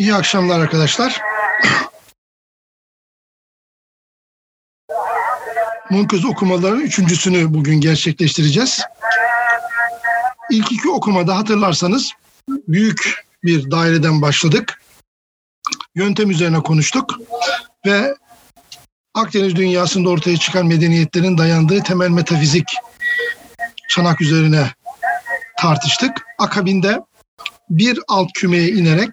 İyi akşamlar arkadaşlar. Munköz okumaların üçüncüsünü bugün gerçekleştireceğiz. İlk iki okumada hatırlarsanız büyük bir daireden başladık. Yöntem üzerine konuştuk ve Akdeniz dünyasında ortaya çıkan medeniyetlerin dayandığı temel metafizik çanak üzerine tartıştık. Akabinde bir alt kümeye inerek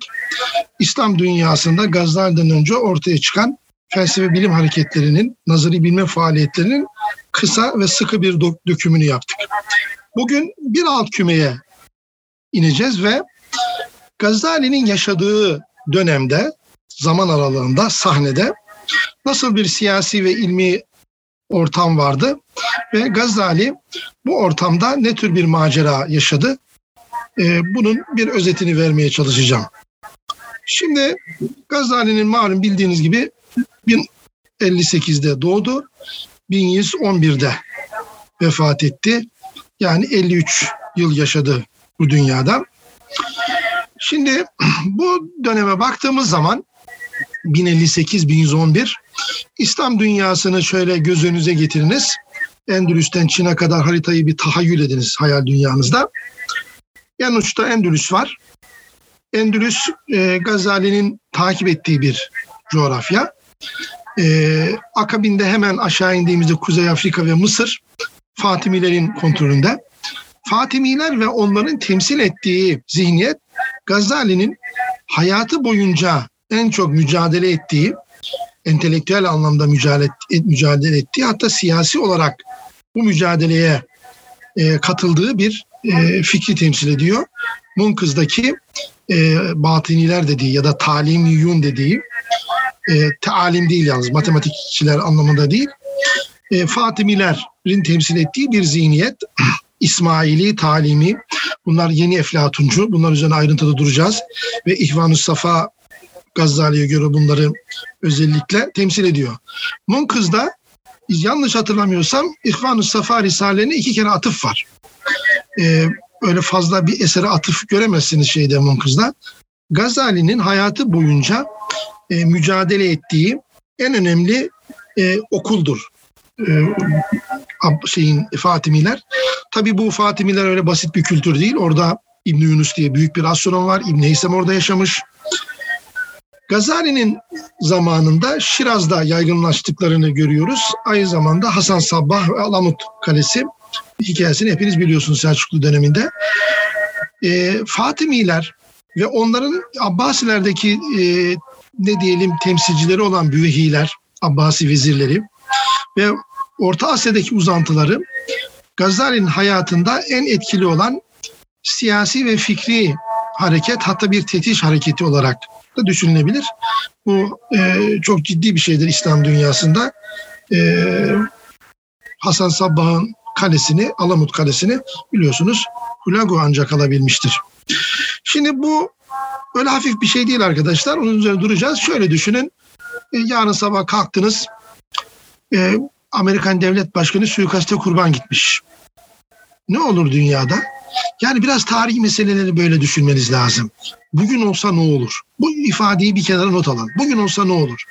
İslam dünyasında Gazali'den önce ortaya çıkan felsefe bilim hareketlerinin, nazari bilme faaliyetlerinin kısa ve sıkı bir dökümünü yaptık. Bugün bir alt kümeye ineceğiz ve Gazali'nin yaşadığı dönemde, zaman aralığında, sahnede nasıl bir siyasi ve ilmi ortam vardı ve Gazali bu ortamda ne tür bir macera yaşadı? Ee, bunun bir özetini vermeye çalışacağım. Şimdi Gazali'nin malum bildiğiniz gibi 1058'de doğdu. 1111'de vefat etti. Yani 53 yıl yaşadı bu dünyada. Şimdi bu döneme baktığımız zaman 1058-1111 İslam dünyasını şöyle göz getiriniz. Endülüs'ten Çin'e kadar haritayı bir tahayyül ediniz hayal dünyanızda. En uçta Endülüs var. Endülüs e, Gazali'nin takip ettiği bir coğrafya. E, akabinde hemen aşağı indiğimizde Kuzey Afrika ve Mısır Fatimilerin kontrolünde. Fatimiler ve onların temsil ettiği zihniyet Gazali'nin hayatı boyunca en çok mücadele ettiği, entelektüel anlamda mücadele, mücadele ettiği hatta siyasi olarak bu mücadeleye e, katıldığı bir e, fikri temsil ediyor. Munkız'daki e, batiniler dediği ya da talimiyun dediği e, talim değil yalnız matematikçiler anlamında değil. E, Fatimilerin temsil ettiği bir zihniyet. İsmaili, talimi, bunlar yeni eflatuncu. Bunlar üzerine ayrıntılı duracağız. Ve İhvan-ı Safa Gazali'ye göre bunları özellikle temsil ediyor. Munkız'da yanlış hatırlamıyorsam İhvan-ı Safa Risale'ne iki kere atıf var. Ee, öyle fazla bir esere atıf göremezsiniz şeyde Munkız'da. Gazali'nin hayatı boyunca e, mücadele ettiği en önemli e, okuldur. E, şeyin Fatimiler. Tabi bu Fatimiler öyle basit bir kültür değil. Orada İbn Yunus diye büyük bir astronom var. İbn Heysem orada yaşamış. Gazali'nin zamanında Şiraz'da yaygınlaştıklarını görüyoruz. Aynı zamanda Hasan Sabbah ve Alamut Kalesi hikayesini hepiniz biliyorsunuz Selçuklu döneminde. E, Fatimiler ve onların Abbasilerdeki e, ne diyelim temsilcileri olan Büvehiler, Abbasi vezirleri ve Orta Asya'daki uzantıları Gazali'nin hayatında en etkili olan siyasi ve fikri hareket hatta bir tetiş hareketi olarak da düşünülebilir. Bu e, çok ciddi bir şeydir İslam dünyasında. E, Hasan Sabbah'ın kalesini, Alamut Kalesi'ni biliyorsunuz Hulagu ancak alabilmiştir. Şimdi bu öyle hafif bir şey değil arkadaşlar. Onun üzerine duracağız. Şöyle düşünün. E, yarın sabah kalktınız. E, Amerikan Devlet Başkanı suikaste kurban gitmiş. Ne olur dünyada? Yani biraz tarihi meseleleri böyle düşünmeniz lazım. Bugün olsa ne olur? Bu ifadeyi bir kenara not alın. Bugün olsa ne olur?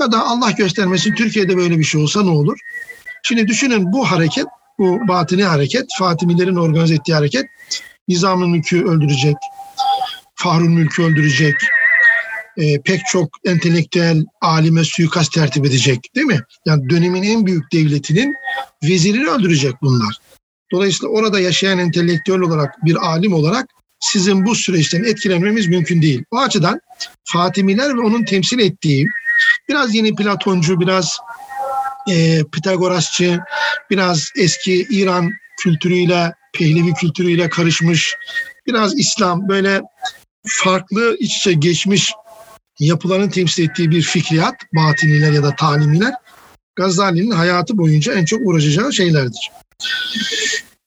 Ya da Allah göstermesin Türkiye'de böyle bir şey olsa ne olur? Şimdi düşünün bu hareket, bu batini hareket, Fatimilerin organize ettiği hareket Nizam'ın mülkü öldürecek, Fahrul Mülk'ü öldürecek, e, pek çok entelektüel alime suikast tertip edecek değil mi? Yani dönemin en büyük devletinin vezirini öldürecek bunlar. Dolayısıyla orada yaşayan entelektüel olarak bir alim olarak sizin bu süreçten etkilenmemiz mümkün değil. O açıdan Fatimiler ve onun temsil ettiği biraz yeni Platoncu, biraz e, Pitagorasçı, biraz eski İran kültürüyle, Pehlevi kültürüyle karışmış, biraz İslam böyle farklı iç içe geçmiş yapıların temsil ettiği bir fikriyat, batiniler ya da talimiler Gazali'nin hayatı boyunca en çok uğraşacağı şeylerdir.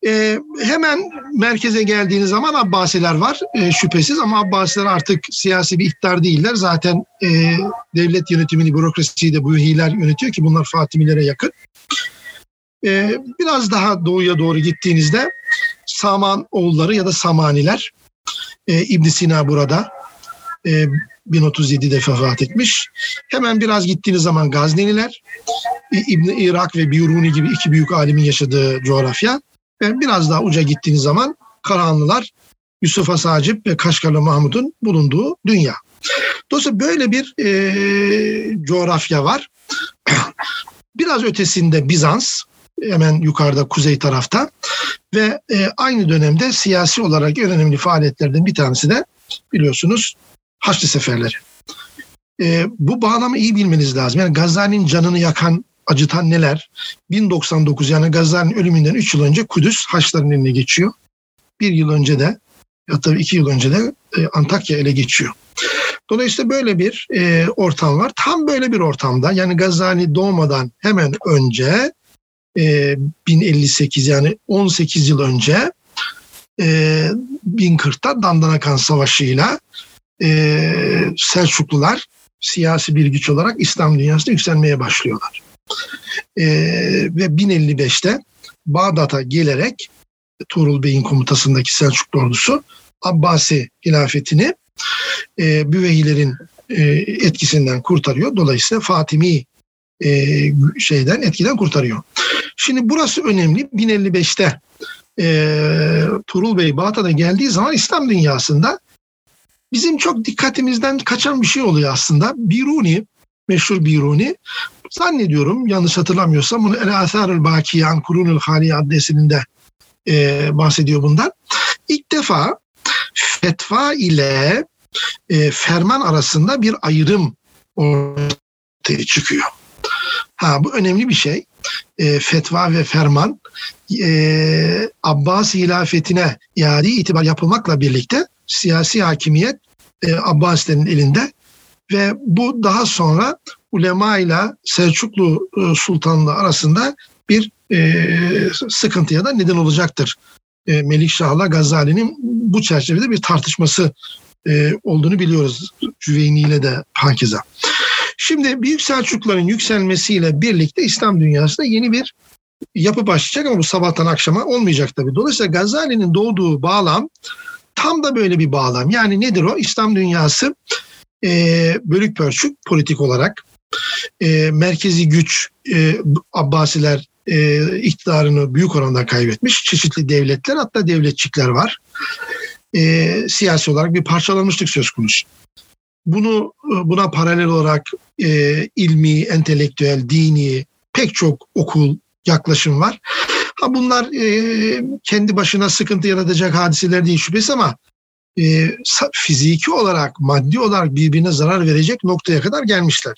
Ee, hemen merkeze geldiğiniz zaman Abbasiler var e, şüphesiz ama Abbasiler artık siyasi bir iktidar değiller. Zaten e, devlet yönetimini, bürokrasiyi de bu hiler yönetiyor ki bunlar Fatimilere yakın. E, biraz daha doğuya doğru gittiğinizde Saman oğulları ya da Samaniler, e, ibn Sina burada, e, 1037'de vefat etmiş. Hemen biraz gittiğiniz zaman Gazneliler, İbn Irak ve Biruni gibi iki büyük alimin yaşadığı coğrafya ve biraz daha uca gittiğiniz zaman Karahanlılar, Yusuf Asacip ve Kaşgarlı Mahmud'un bulunduğu dünya. Dolayısıyla böyle bir e, coğrafya var. Biraz ötesinde Bizans, hemen yukarıda kuzey tarafta ve e, aynı dönemde siyasi olarak en önemli faaliyetlerden bir tanesi de biliyorsunuz Haçlı Seferleri. E, bu bağlamı iyi bilmeniz lazım. Yani Gazali'nin canını yakan, acıtan neler? 1099 yani Gazali'nin ölümünden 3 yıl önce Kudüs Haçlıların eline geçiyor. Bir yıl önce de tabii iki yıl önce de e, Antakya ele geçiyor. Dolayısıyla böyle bir e, ortam var. Tam böyle bir ortamda yani Gazali doğmadan hemen önce e, 1058 yani 18 yıl önce e, 1040'ta Dandanakan Savaşı'yla e, Selçuklular siyasi bir güç olarak İslam dünyasında yükselmeye başlıyorlar. E, ve 1055'te Bağdat'a gelerek Tuğrul Bey'in komutasındaki Selçuklu ordusu Abbasi hilafetini e, Büveyhilerin e, etkisinden kurtarıyor. Dolayısıyla Fatimi e, şeyden etkiden kurtarıyor. Şimdi burası önemli. 1055'te e, Turul Bey Bağdat'a geldiği zaman İslam dünyasında bizim çok dikkatimizden kaçan bir şey oluyor aslında. Biruni, meşhur Biruni, zannediyorum yanlış hatırlamıyorsam bunu El Atharul Bakiyan Kurunul Hali adresinde e, bahsediyor bundan. İlk defa fetva ile e, ferman arasında bir ayrım ortaya çıkıyor. Ha bu önemli bir şey. E, fetva ve ferman e, Abbas hilafetine iade itibar yapılmakla birlikte siyasi hakimiyet e, Abbasilerin elinde ve bu daha sonra ulema ile Selçuklu e, Sultanlığı arasında bir e, sıkıntıya da neden olacaktır. E, Melikşah'la Gazali'nin bu çerçevede bir tartışması e, olduğunu biliyoruz Cüveyni ile de Hakiza. Şimdi Büyük Selçukluların yükselmesiyle birlikte İslam dünyasında yeni bir yapı başlayacak ama bu sabahtan akşama olmayacak tabii. Dolayısıyla Gazali'nin doğduğu bağlam tam da böyle bir bağlam. Yani nedir o? İslam dünyası e, bölük pörçük politik olarak e, merkezi güç e, Abbasiler e, iktidarını büyük oranda kaybetmiş. Çeşitli devletler hatta devletçikler var. E, siyasi olarak bir parçalanmışlık söz konusu. Bunu buna paralel olarak e, ilmi, entelektüel, dini pek çok okul, yaklaşım var. Ha bunlar e, kendi başına sıkıntı yaratacak hadiseler değil şüphesiz ama e, fiziki olarak, maddi olarak birbirine zarar verecek noktaya kadar gelmişler.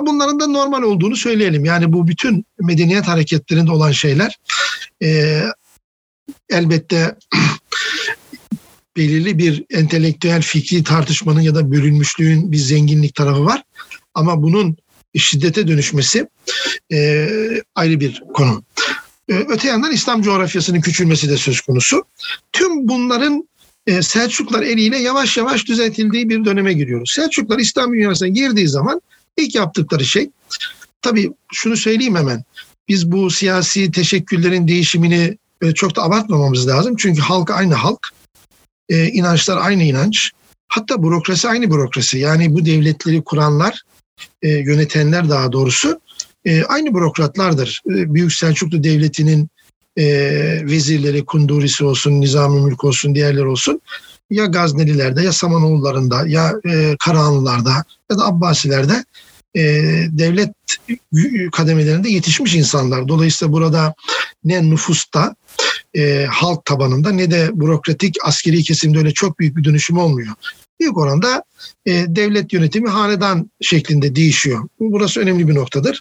Bunların da normal olduğunu söyleyelim. Yani bu bütün medeniyet hareketlerinde olan şeyler e, elbette belirli bir entelektüel fikri tartışmanın ya da bölünmüşlüğün bir zenginlik tarafı var. Ama bunun şiddete dönüşmesi e, ayrı bir konu. E, öte yandan İslam coğrafyasının küçülmesi de söz konusu. Tüm bunların e, Selçuklar eliyle yavaş yavaş düzeltildiği bir döneme giriyoruz. Selçuklar İslam dünyasına girdiği zaman ilk yaptıkları şey, tabii şunu söyleyeyim hemen, biz bu siyasi teşekküllerin değişimini e, çok da abartmamamız lazım. Çünkü halk aynı halk, e, inançlar aynı inanç, hatta bürokrasi aynı bürokrasi. Yani bu devletleri kuranlar, yönetenler daha doğrusu aynı bürokratlardır. Büyük Selçuklu Devleti'nin e, vezirleri, Kundurisi olsun, Nizami Mülk olsun, diğerler olsun ya Gaznelilerde ya Samanoğullarında ya e, Karahanlılarda ya da Abbasilerde e, devlet kademelerinde yetişmiş insanlar. Dolayısıyla burada ne nüfusta e, halk tabanında ne de bürokratik askeri kesimde öyle çok büyük bir dönüşüm olmuyor büyük oranda e, devlet yönetimi hanedan şeklinde değişiyor. Bu burası önemli bir noktadır.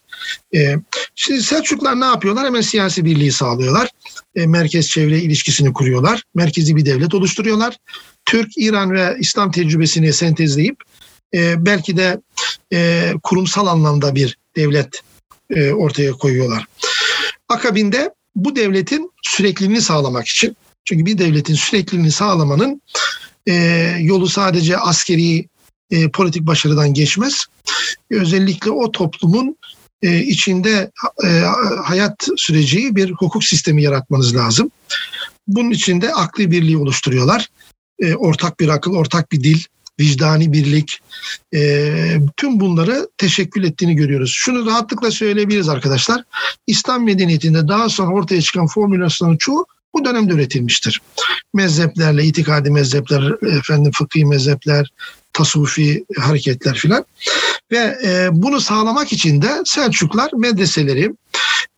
E, şimdi Selçuklar ne yapıyorlar? Hemen siyasi birliği sağlıyorlar. E, merkez çevre ilişkisini kuruyorlar. Merkezi bir devlet oluşturuyorlar. Türk, İran ve İslam tecrübesini sentezleyip e, belki de e, kurumsal anlamda bir devlet e, ortaya koyuyorlar. Akabinde bu devletin sürekliliğini sağlamak için çünkü bir devletin sürekliliğini sağlamanın e, yolu sadece askeri e, politik başarıdan geçmez. Özellikle o toplumun e, içinde e, hayat süreceği bir hukuk sistemi yaratmanız lazım. Bunun için de akli birliği oluşturuyorlar. E, ortak bir akıl, ortak bir dil vicdani birlik, e, tüm bunları teşekkül ettiğini görüyoruz. Şunu rahatlıkla söyleyebiliriz arkadaşlar. İslam medeniyetinde daha sonra ortaya çıkan formülasyonun çoğu bu dönemde üretilmiştir. Mezheplerle, itikadi mezhepler, efendim fıkhi mezhepler, tasavvufi hareketler filan. Ve e, bunu sağlamak için de Selçuklar medreseleri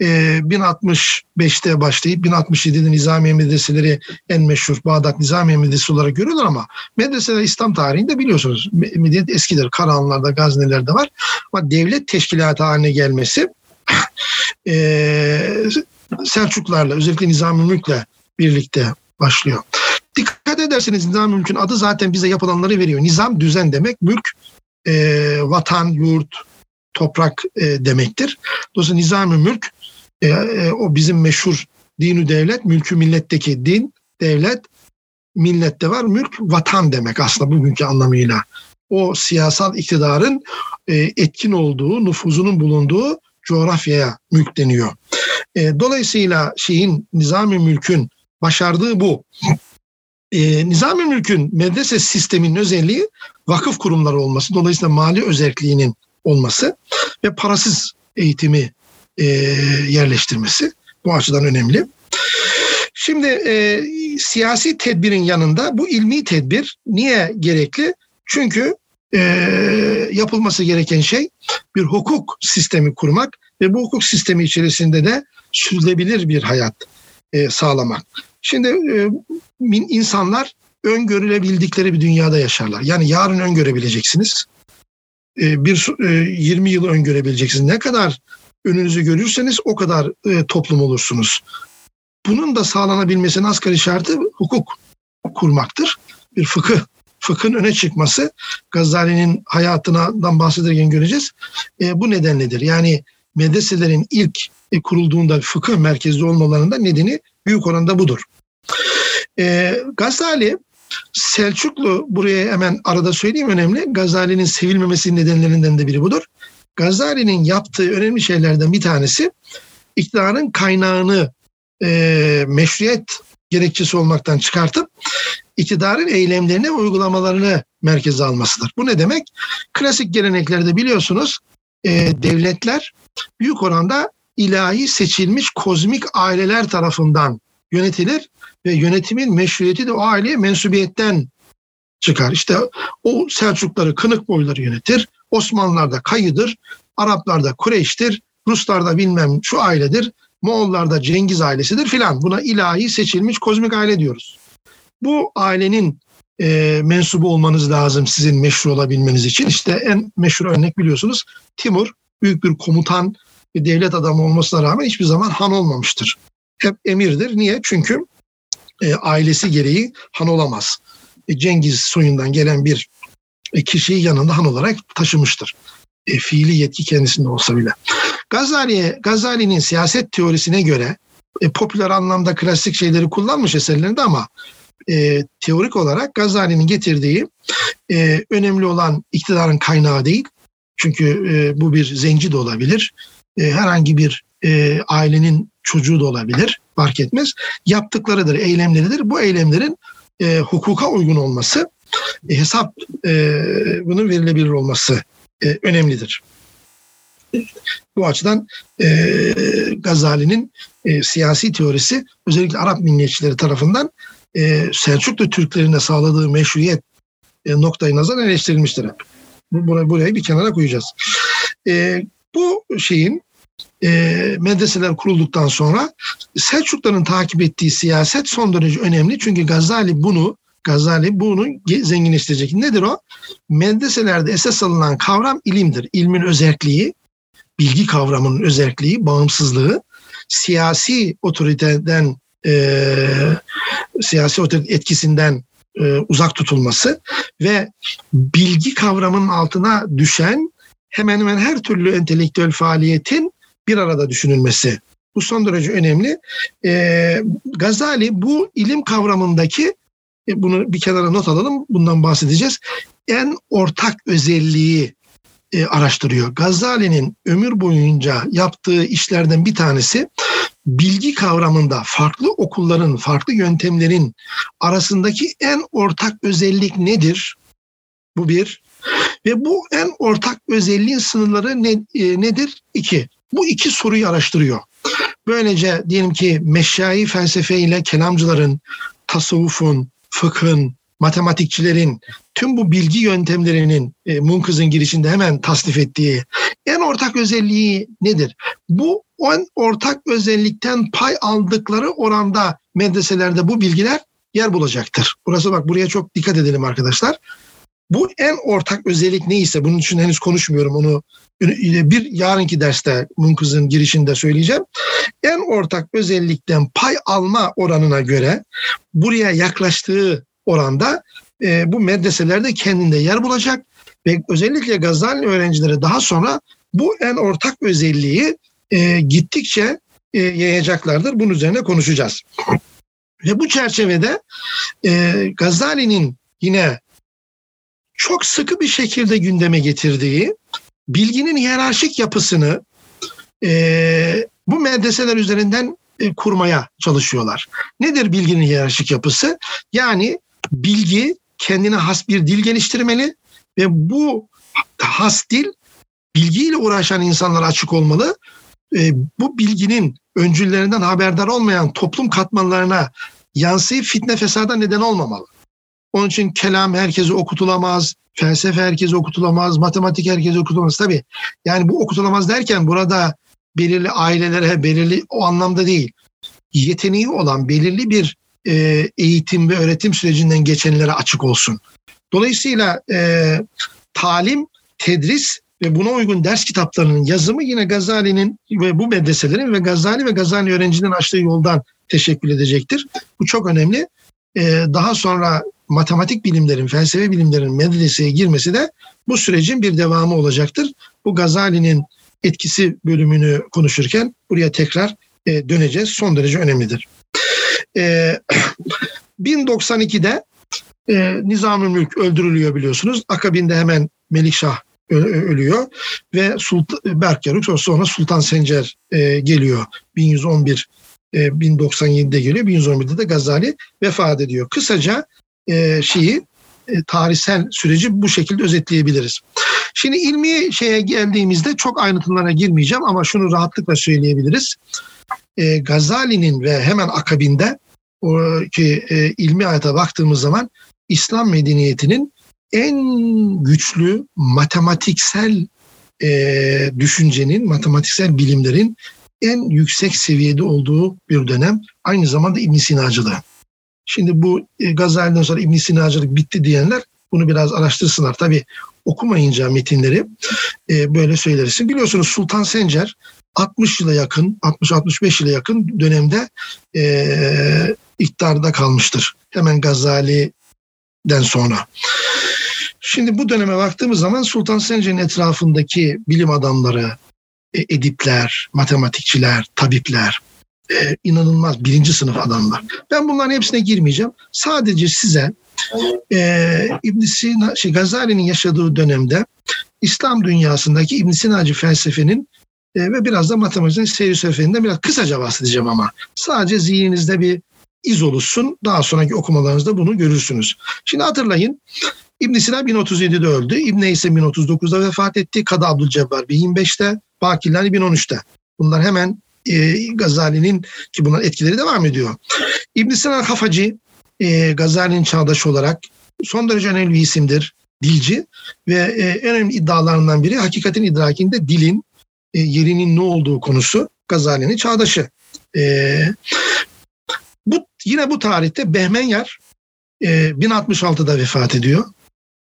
e, 1065'te başlayıp 1067'de Nizamiye medreseleri en meşhur Bağdat Nizamiye Medresesi olarak görülür ama medreseler İslam tarihinde biliyorsunuz medeniyet eskidir. Karahanlarda, Gaznelerde var. Ama devlet teşkilatı haline gelmesi e, Selçuklarla özellikle Nizami Mülk'le birlikte başlıyor. Dikkat ederseniz Nizam Mülk'ün adı zaten bize yapılanları veriyor. Nizam düzen demek, mülk e, vatan, yurt, toprak e, demektir. Dolayısıyla Nizam-ı Mülk e, e, o bizim meşhur dinu devlet, mülkü milletteki din, devlet, millette var. Mülk vatan demek aslında bugünkü anlamıyla. O siyasal iktidarın e, etkin olduğu, nüfuzunun bulunduğu coğrafyaya mülk deniyor. E, dolayısıyla şeyin nizami mülkün başardığı bu. E, nizami mülkün medrese sisteminin özelliği vakıf kurumları olması. Dolayısıyla mali özelliğinin olması ve parasız eğitimi e, yerleştirmesi bu açıdan önemli. Şimdi e, siyasi tedbirin yanında bu ilmi tedbir niye gerekli? Çünkü e, yapılması gereken şey bir hukuk sistemi kurmak ve bu hukuk sistemi içerisinde de sürdürülebilir bir hayat e, sağlamak. Şimdi e, insanlar öngörülebildikleri bir dünyada yaşarlar. Yani yarın öngörebileceksiniz. E, bir e, 20 yıl öngörebileceksiniz. Ne kadar önünüzü görürseniz o kadar e, toplum olursunuz. Bunun da sağlanabilmesinin asgari şartı hukuk kurmaktır. Bir fıkıh, fıkhın öne çıkması Gazali'nin hayatından bahsederken göreceğiz. E, bu nedenledir. Yani medreselerin ilk e, kurulduğunda fıkıh merkezli olmalarında nedeni büyük oranda budur. E, Gazali Selçuklu buraya hemen arada söyleyeyim önemli. Gazali'nin sevilmemesi nedenlerinden de biri budur. Gazali'nin yaptığı önemli şeylerden bir tanesi iktidarın kaynağını e, meşruiyet gerekçesi olmaktan çıkartıp iktidarın eylemlerini uygulamalarını merkeze almasıdır. Bu ne demek? Klasik geleneklerde biliyorsunuz e, devletler büyük oranda ilahi seçilmiş kozmik aileler tarafından yönetilir ve yönetimin meşruiyeti de o aileye mensubiyetten çıkar. İşte o Selçukları kınık boyları yönetir. Osmanlılar da Kayı'dır. Araplar da Kureyş'tir. Ruslar da bilmem şu ailedir. Moğollar da Cengiz ailesidir filan. Buna ilahi seçilmiş kozmik aile diyoruz. Bu ailenin e, mensubu olmanız lazım sizin meşhur olabilmeniz için. İşte en meşhur örnek biliyorsunuz Timur büyük bir komutan bir devlet adamı olmasına rağmen hiçbir zaman han olmamıştır. Hep emirdir. Niye? Çünkü e, ailesi gereği han olamaz. E, Cengiz soyundan gelen bir e, kişiyi yanında han olarak taşımıştır. E, fiili yetki kendisinde olsa bile. Gazali'ye, Gazali'nin siyaset teorisine göre e, popüler anlamda klasik şeyleri kullanmış eserlerinde ama e, teorik olarak Gazali'nin getirdiği e, önemli olan iktidarın kaynağı değil. Çünkü e, bu bir zenci de olabilir. E, herhangi bir e, ailenin çocuğu da olabilir. Fark etmez. Yaptıklarıdır, eylemleridir. Bu eylemlerin e, hukuka uygun olması, e, hesap e, bunun verilebilir olması e, önemlidir. Bu açıdan e, Gazali'nin e, siyasi teorisi özellikle Arap milliyetçileri tarafından e, Selçuklu Türklerine sağladığı meşruiyet e, noktayı nazar eleştirilmiştir. Burayı, burayı bir kenara koyacağız. E, bu şeyin e, medreseler kurulduktan sonra Selçukluların takip ettiği siyaset son derece önemli. Çünkü Gazali bunu Gazali bunu zenginleştirecek. Nedir o? Medreselerde esas alınan kavram ilimdir. İlmin özelliği, bilgi kavramının özelliği, bağımsızlığı, siyasi otoriteden e, siyasi otorite etkisinden e, uzak tutulması ve bilgi kavramının altına düşen hemen hemen her türlü entelektüel faaliyetin bir arada düşünülmesi. Bu son derece önemli. E, Gazali bu ilim kavramındaki e, bunu bir kenara not alalım. Bundan bahsedeceğiz. En ortak özelliği e, araştırıyor. Gazali'nin ömür boyunca yaptığı işlerden bir tanesi bilgi kavramında farklı okulların, farklı yöntemlerin arasındaki en ortak özellik nedir? Bu bir. Ve bu en ortak özelliğin sınırları ne, e, nedir? İki. Bu iki soruyu araştırıyor. Böylece diyelim ki meşai felsefe ile kelamcıların, tasavvufun, fıkhın, matematikçilerin tüm bu bilgi yöntemlerinin e, Munkız'ın girişinde hemen tasnif ettiği en ortak özelliği nedir? Bu en ortak özellikten pay aldıkları oranda medreselerde bu bilgiler yer bulacaktır. Burası bak buraya çok dikkat edelim arkadaşlar. Bu en ortak özellik neyse bunun için henüz konuşmuyorum onu bir yarınki derste Munkız'ın girişinde söyleyeceğim. En ortak özellikten pay alma oranına göre buraya yaklaştığı oranda e, bu medreselerde kendinde yer bulacak ve özellikle Gazali öğrencileri daha sonra bu en ortak özelliği e, gittikçe e, yayacaklardır. Bunun üzerine konuşacağız. Ve bu çerçevede e, Gazali'nin yine çok sıkı bir şekilde gündeme getirdiği bilginin hiyerarşik yapısını e, bu medreseler üzerinden e, kurmaya çalışıyorlar. Nedir bilginin hiyerarşik yapısı? Yani bilgi kendine has bir dil geliştirmeli ve bu has dil bilgiyle uğraşan insanlara açık olmalı. E, bu bilginin öncüllerinden haberdar olmayan toplum katmanlarına yansıyıp fitne fesada neden olmamalı. Onun için kelam herkese okutulamaz, felsefe herkese okutulamaz, matematik herkese okutulamaz. Tabii yani bu okutulamaz derken burada belirli ailelere, belirli o anlamda değil. Yeteneği olan belirli bir e, eğitim ve öğretim sürecinden geçenlere açık olsun. Dolayısıyla e, talim, tedris ve buna uygun ders kitaplarının yazımı yine Gazali'nin ve bu medreselerin ve Gazali ve Gazali öğrencinin açtığı yoldan teşekkür edecektir. Bu çok önemli. Ee, daha sonra matematik bilimlerin, felsefe bilimlerin medreseye girmesi de bu sürecin bir devamı olacaktır. Bu Gazali'nin etkisi bölümünü konuşurken buraya tekrar e, döneceğiz. Son derece önemlidir. E, 1092'de e, Nizam-ı Mülk öldürülüyor biliyorsunuz. Akabinde hemen Melikşah ölüyor ve Sultan Berk Yaruk sonra Sultan Sencer e, geliyor 1111 e, 1097'de geliyor 1111'de de Gazali vefat ediyor. Kısaca e, şeyi e, tarihsel süreci bu şekilde özetleyebiliriz. Şimdi ilmi şeye geldiğimizde çok ayrıntılara girmeyeceğim ama şunu rahatlıkla söyleyebiliriz. E, Gazali'nin ve hemen akabinde ki e, ilmi hayata baktığımız zaman İslam medeniyetinin en güçlü matematiksel e, düşüncenin, matematiksel bilimlerin en yüksek seviyede olduğu bir dönem. Aynı zamanda İbn Sinacılığı. Şimdi bu e, Gazali'den sonra İbn Sinacılık bitti diyenler bunu biraz araştırsınlar. Tabi okumayınca metinleri e, böyle söylersin. Biliyorsunuz Sultan Sencer 60 yıla yakın, 60-65 yıla yakın dönemde e, iktidarda kalmıştır. Hemen Gazali'den sonra. Şimdi bu döneme baktığımız zaman Sultan Sencer'in etrafındaki bilim adamları, e, edipler, matematikçiler, tabipler, e, inanılmaz birinci sınıf adamlar. Ben bunların hepsine girmeyeceğim. Sadece size e, İbn Sina, şey, Gazali'nin yaşadığı dönemde İslam dünyasındaki İbn Sinacı felsefenin e, ve biraz da matematiğin seyir seferinden biraz kısaca bahsedeceğim ama. Sadece zihninizde bir iz oluşsun. Daha sonraki okumalarınızda bunu görürsünüz. Şimdi hatırlayın İbn Sina 1037'de öldü. İbn ise 1039'da vefat etti. Kadı Abdülcebbar 1025'te. Bakillani 1013'te. Bunlar hemen e, Gazali'nin ki bunlar etkileri devam ediyor. İbn Sina Kafacı e, Gazali'nin çağdaşı olarak son derece önemli bir isimdir. Dilci ve e, en önemli iddialarından biri hakikatin idrakinde dilin e, yerinin ne olduğu konusu Gazali'nin çağdaşı. E, yine bu tarihte Behmenyar e, 1066'da vefat ediyor.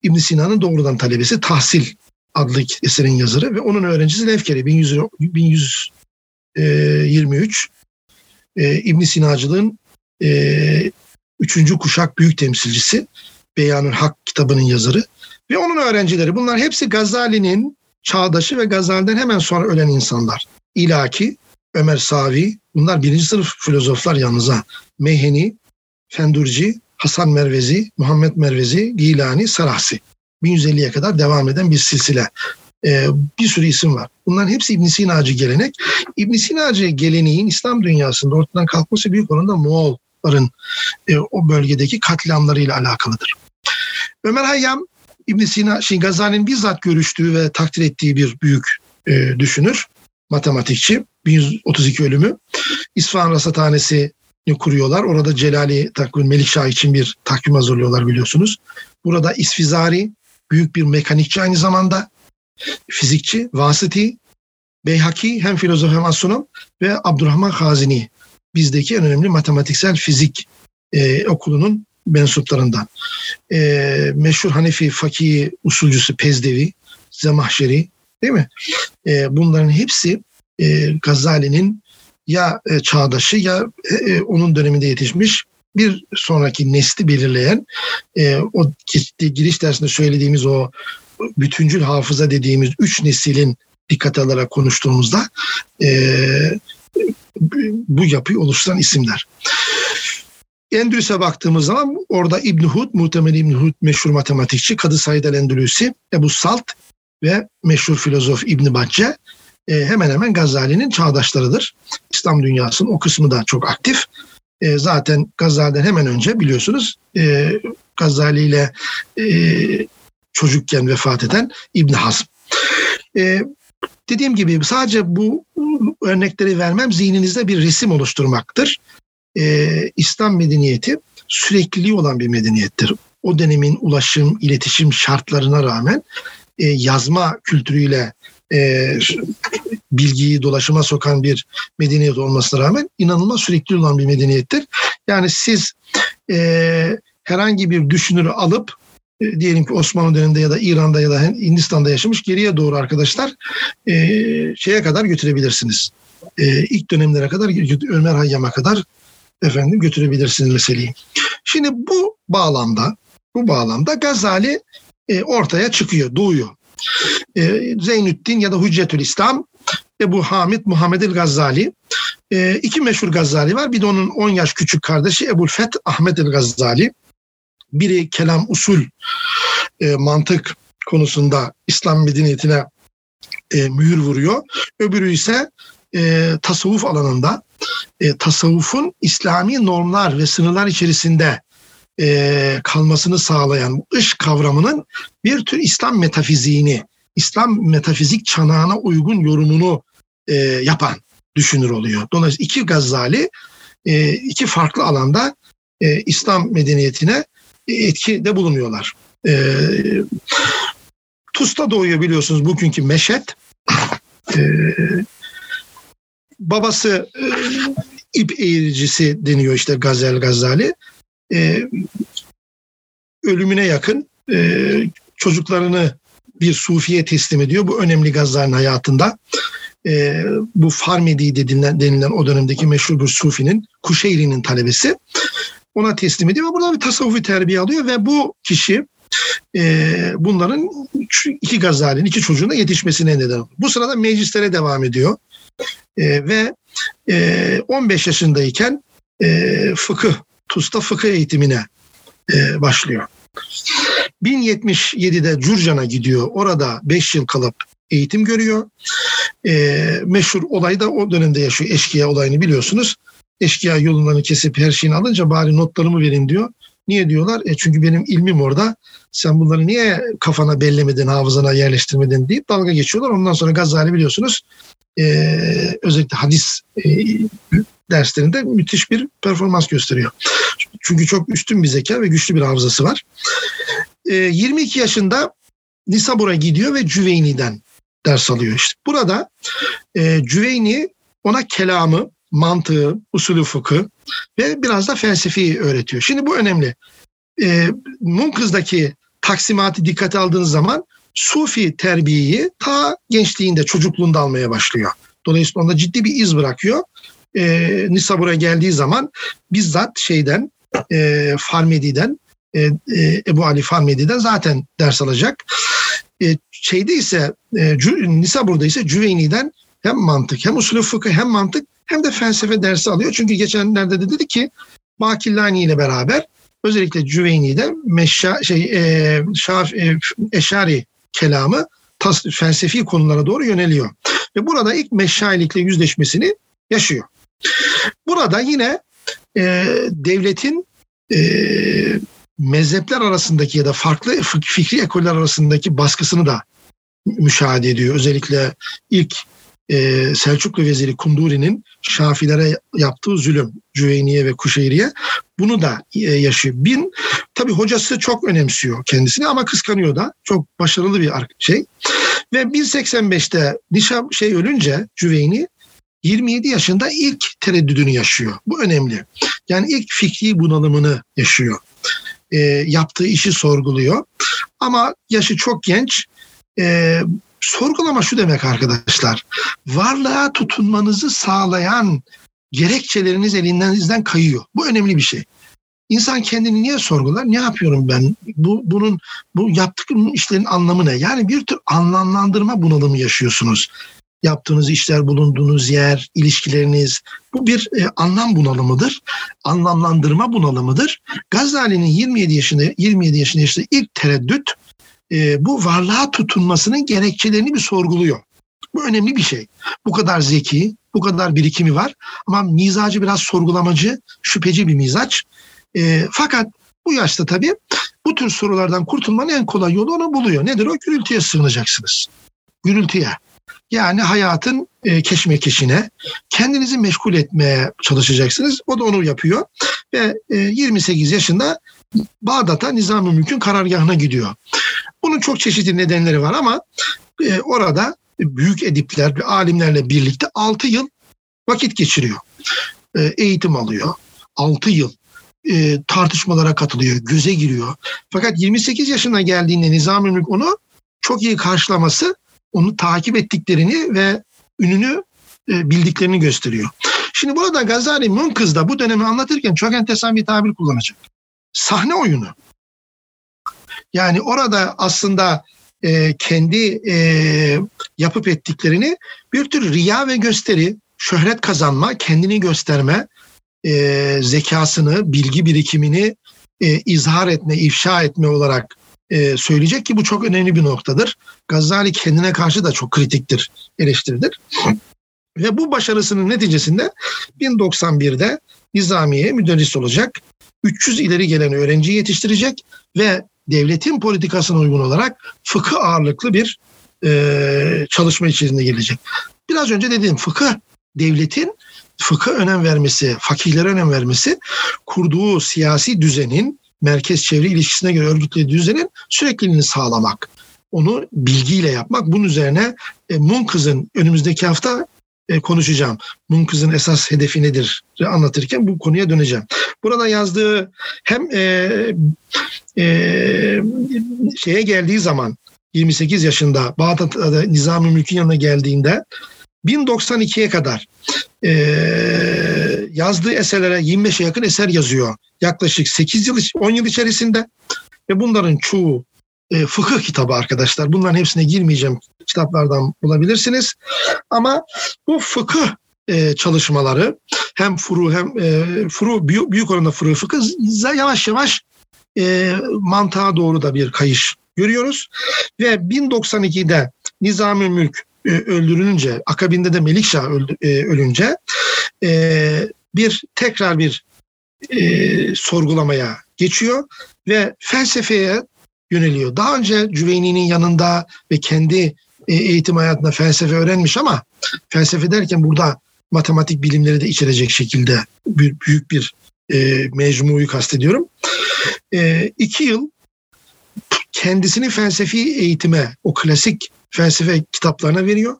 İbn Sina'nın doğrudan talebesi Tahsil adlı eserin yazarı ve onun öğrencisi Lefkeri 1100, 1123 e, İbn Sinacılığın e, üçüncü kuşak büyük temsilcisi Beyanül Hak kitabının yazarı ve onun öğrencileri. Bunlar hepsi Gazali'nin çağdaşı ve Gazali'den hemen sonra ölen insanlar. İlaki, Ömer Savi, bunlar birinci sınıf filozoflar yalnız ha. Meyheni, Fendurci, Hasan Mervezi, Muhammed Mervezi, Gilani, Sarahsi. 1150'ye kadar devam eden bir silsile. Ee, bir sürü isim var. Bunların hepsi İbn Sinacı gelenek. İbn Sinacı geleneğin İslam dünyasında ortadan kalkması büyük oranda Moğolların e, o bölgedeki katliamlarıyla alakalıdır. Ömer Hayyam İbn Sina, şey, Gazali'nin bizzat görüştüğü ve takdir ettiği bir büyük e, düşünür, matematikçi. 1132 ölümü. İsfahan Rasathanesi kuruyorlar. Orada Celali takvim Melikşah için bir takvim hazırlıyorlar biliyorsunuz. Burada İsfizari büyük bir mekanikçi aynı zamanda fizikçi, Vasiti, Beyhaki hem filozof hem astronom ve Abdurrahman Hazini bizdeki en önemli matematiksel fizik e, okulunun mensuplarından. E, meşhur Hanefi fakih usulcüsü Pezdevi, Zemahşeri değil mi? E, bunların hepsi e, Gazali'nin ya e, çağdaşı ya e, e, onun döneminde yetişmiş bir sonraki nesli belirleyen e, o giriş dersinde söylediğimiz o bütüncül hafıza dediğimiz üç neslin dikkat alarak konuştuğumuzda e, bu yapıyı oluşturan isimler. Endülüs'e baktığımız zaman orada İbn Hud, muhtemel İbn Hud meşhur matematikçi, Kadı Said el-Endülüsü, Ebu Salt ve meşhur filozof İbn Bacce e, hemen hemen Gazali'nin çağdaşlarıdır. İslam dünyasının o kısmı da çok aktif. E, zaten Gazali'den hemen önce biliyorsunuz e, Gazali ile e, çocukken vefat eden İbn Hazm. E, dediğim gibi sadece bu örnekleri vermem zihninizde bir resim oluşturmaktır. E, İslam medeniyeti sürekliliği olan bir medeniyettir. O dönemin ulaşım, iletişim şartlarına rağmen e, yazma kültürüyle e, bilgiyi dolaşıma sokan bir medeniyet olmasına rağmen inanılmaz sürekli olan bir medeniyettir. Yani siz e, herhangi bir düşünürü alıp e, diyelim ki Osmanlı döneminde ya da İran'da ya da Hindistan'da yaşamış geriye doğru arkadaşlar e, şeye kadar götürebilirsiniz. E, ilk dönemlere kadar Ömer Hayyam'a kadar efendim götürebilirsiniz meseleyi. Şimdi bu bağlamda bu bağlamda Gazali e, ortaya çıkıyor, doğuyor. E, Zeynüddin ya da Hüccetül İslam Ebu Hamid Muhammed el Gazali. E, iki meşhur Gazali var. Bir de onun 10 yaş küçük kardeşi Ebu Feth Ahmet el Gazali. Biri kelam usul e, mantık konusunda İslam medeniyetine e, mühür vuruyor. Öbürü ise e, tasavvuf alanında e, tasavvufun İslami normlar ve sınırlar içerisinde e, kalmasını sağlayan ış kavramının bir tür İslam metafiziğini, İslam metafizik çanağına uygun yorumunu e, yapan düşünür oluyor. Dolayısıyla iki Gazali e, iki farklı alanda e, İslam medeniyetine etkide bulunuyorlar. E, Tus'ta doğuyor biliyorsunuz bugünkü Meşet. E, babası e, ip eğiricisi deniyor işte Gazel Gazali. E, ölümüne yakın e, çocuklarını bir sufiye teslim ediyor. Bu önemli Gazali'nin hayatında. E, bu Farmedi denilen, denilen o dönemdeki meşhur bir sufinin Kuşeyri'nin talebesi. Ona teslim ediyor ve burada bir tasavvufi terbiye alıyor ve bu kişi e, bunların iki Gazali'nin, iki çocuğuna yetişmesine neden oluyor. Bu sırada meclislere devam ediyor. E, ve e, 15 yaşındayken e, fıkıh, TUS'ta fıkıh eğitimine e, başlıyor. 1077'de Curcan'a gidiyor. Orada 5 yıl kalıp eğitim görüyor. E, meşhur olay da o dönemde yaşıyor. Eşkıya olayını biliyorsunuz. Eşkıya yolundan kesip her şeyini alınca bari notlarımı verin diyor. Niye diyorlar? E çünkü benim ilmim orada. Sen bunları niye kafana bellemedin, hafızana yerleştirmedin deyip dalga geçiyorlar. Ondan sonra Gazali biliyorsunuz e, özellikle hadis e, derslerinde müthiş bir performans gösteriyor. Çünkü çok üstün bir zeka ve güçlü bir hafızası var. E, 22 yaşında Nisabur'a gidiyor ve Cüveyni'den ders alıyor işte. Burada e, Cüveyni ona kelamı, mantığı, usulü fıkı ve biraz da felsefi öğretiyor. Şimdi bu önemli. E, Munkız'daki taksimatı dikkate aldığınız zaman Sufi terbiyeyi ta gençliğinde, çocukluğunda almaya başlıyor. Dolayısıyla onda ciddi bir iz bırakıyor. E, Nisabur'a geldiği zaman bizzat şeyden, e, Farmedi'den, e, e, Ebu Ali Farmedi'den zaten ders alacak. E, şeyde ise, e, Nisabur'da ise Cüveyni'den hem mantık, hem usulü fıkıh, hem mantık, hem de felsefe dersi alıyor. Çünkü geçenlerde de dedi ki Bakillani ile beraber özellikle Cüveyni'de meşa, şey, e, şaf, e, Eşari kelamı tas, felsefi konulara doğru yöneliyor. Ve burada ilk meşayilikle yüzleşmesini yaşıyor. Burada yine e, devletin e, mezhepler arasındaki ya da farklı fikri ekoller arasındaki baskısını da müşahede ediyor. Özellikle ilk e, Selçuklu Veziri Kunduri'nin Şafilere yaptığı zulüm Cüveyniye ve Kuşeyri'ye bunu da e, yaşıyor. Bin tabi hocası çok önemsiyor kendisini ama kıskanıyor da çok başarılı bir şey. Ve 1085'te Nişam şey ölünce Cüveyni 27 yaşında ilk tereddüdünü yaşıyor. Bu önemli. Yani ilk fikri bunalımını yaşıyor. E, yaptığı işi sorguluyor. Ama yaşı çok genç. E, sorgulama şu demek arkadaşlar. Varlığa tutunmanızı sağlayan gerekçeleriniz elinizden kayıyor. Bu önemli bir şey. İnsan kendini niye sorgular? Ne yapıyorum ben? Bu bunun bu yaptığım işlerin anlamı ne? Yani bir tür anlamlandırma bunalımı yaşıyorsunuz. Yaptığınız işler, bulunduğunuz yer, ilişkileriniz bu bir e, anlam bunalımıdır. Anlamlandırma bunalımıdır. Gazali'nin 27 yaşında 27 yaşında işte ilk tereddüt e, bu varlığa tutunmasının gerekçelerini bir sorguluyor. Bu önemli bir şey. Bu kadar zeki, bu kadar birikimi var ama mizacı biraz sorgulamacı, şüpheci bir mizaç. E, fakat bu yaşta tabii bu tür sorulardan kurtulmanın en kolay yolu onu buluyor. Nedir o? Gürültüye sığınacaksınız. Gürültüye. Yani hayatın e, keşmekeşine kendinizi meşgul etmeye çalışacaksınız. O da onu yapıyor. Ve e, 28 yaşında Bağdat'a Nizam-ı Mülk'ün karargahına gidiyor. Bunun çok çeşitli nedenleri var ama e, orada büyük edipler ve alimlerle birlikte 6 yıl vakit geçiriyor. E, eğitim alıyor. 6 yıl e, tartışmalara katılıyor, göze giriyor. Fakat 28 yaşına geldiğinde Nizam-ı Mülk onu çok iyi karşılaması, onu takip ettiklerini ve ününü e, bildiklerini gösteriyor. Şimdi burada Gazali Münkız'da bu dönemi anlatırken çok enteresan bir tabir kullanacak. Sahne oyunu. Yani orada aslında e, kendi e, yapıp ettiklerini bir tür riya ve gösteri, şöhret kazanma, kendini gösterme, e, zekasını, bilgi birikimini e, izhar etme, ifşa etme olarak e, söyleyecek ki bu çok önemli bir noktadır. Gazali kendine karşı da çok kritiktir, eleştiridir. Ve bu başarısının neticesinde 1091'de Nizamiye müderris olacak. 300 ileri gelen öğrenci yetiştirecek ve devletin politikasına uygun olarak fıkıh ağırlıklı bir e, çalışma içerisinde gelecek. Biraz önce dediğim fıkıh devletin fıkıh önem vermesi, fakihlere önem vermesi kurduğu siyasi düzenin merkez çevre ilişkisine göre örgütlediği düzenin sürekliliğini sağlamak. Onu bilgiyle yapmak. Bunun üzerine e, Munkız'ın önümüzdeki hafta e, konuşacağım. Munkız'ın esas hedefi nedir anlatırken bu konuya döneceğim. Burada yazdığı hem e, e, şeye geldiği zaman 28 yaşında Bağdat'ta Nizam-ı Mülk'ün yanına geldiğinde 1092'ye kadar e, yazdığı eserlere 25'e yakın eser yazıyor. Yaklaşık 8 yıl, 10 yıl içerisinde ve bunların çoğu e, fıkıh kitabı arkadaşlar. Bunların hepsine girmeyeceğim. Kitaplardan bulabilirsiniz. Ama bu fıkıh e, çalışmaları hem furu hem e, furu büyük, büyük oranda furu fıkıh yavaş yavaş e, mantığa doğru da bir kayış görüyoruz. Ve 1092'de Nizami Mülk e, öldürülünce, akabinde de Melikşah öldü, e, ölünce e, bir tekrar bir e, sorgulamaya geçiyor ve felsefeye yöneliyor. Daha önce Cüveyni'nin yanında ve kendi e, eğitim hayatında felsefe öğrenmiş ama felsefe derken burada matematik bilimleri de içerecek şekilde büyük bir e, mecmuyu kastediyorum. E, iki yıl kendisini felsefi eğitime, o klasik felsefe kitaplarına veriyor.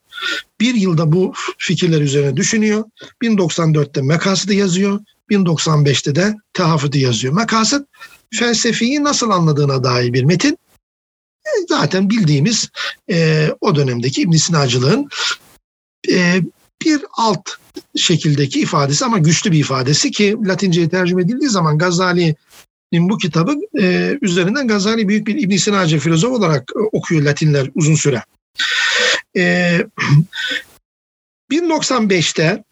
Bir yılda bu fikirler üzerine düşünüyor. 1094'te Mekasıt'ı yazıyor. 1095'te de Tehafut'u yazıyor. Mekasıt felsefeyi nasıl anladığına dair bir metin. E, zaten bildiğimiz e, o dönemdeki İbn Sinacılığın e, bir alt şekildeki ifadesi ama güçlü bir ifadesi ki Latince'ye tercüme edildiği zaman Gazali'nin bu kitabı e, üzerinden Gazali büyük bir İbn Sinacı filozof olarak e, okuyor Latinler uzun süre. E, 1095'te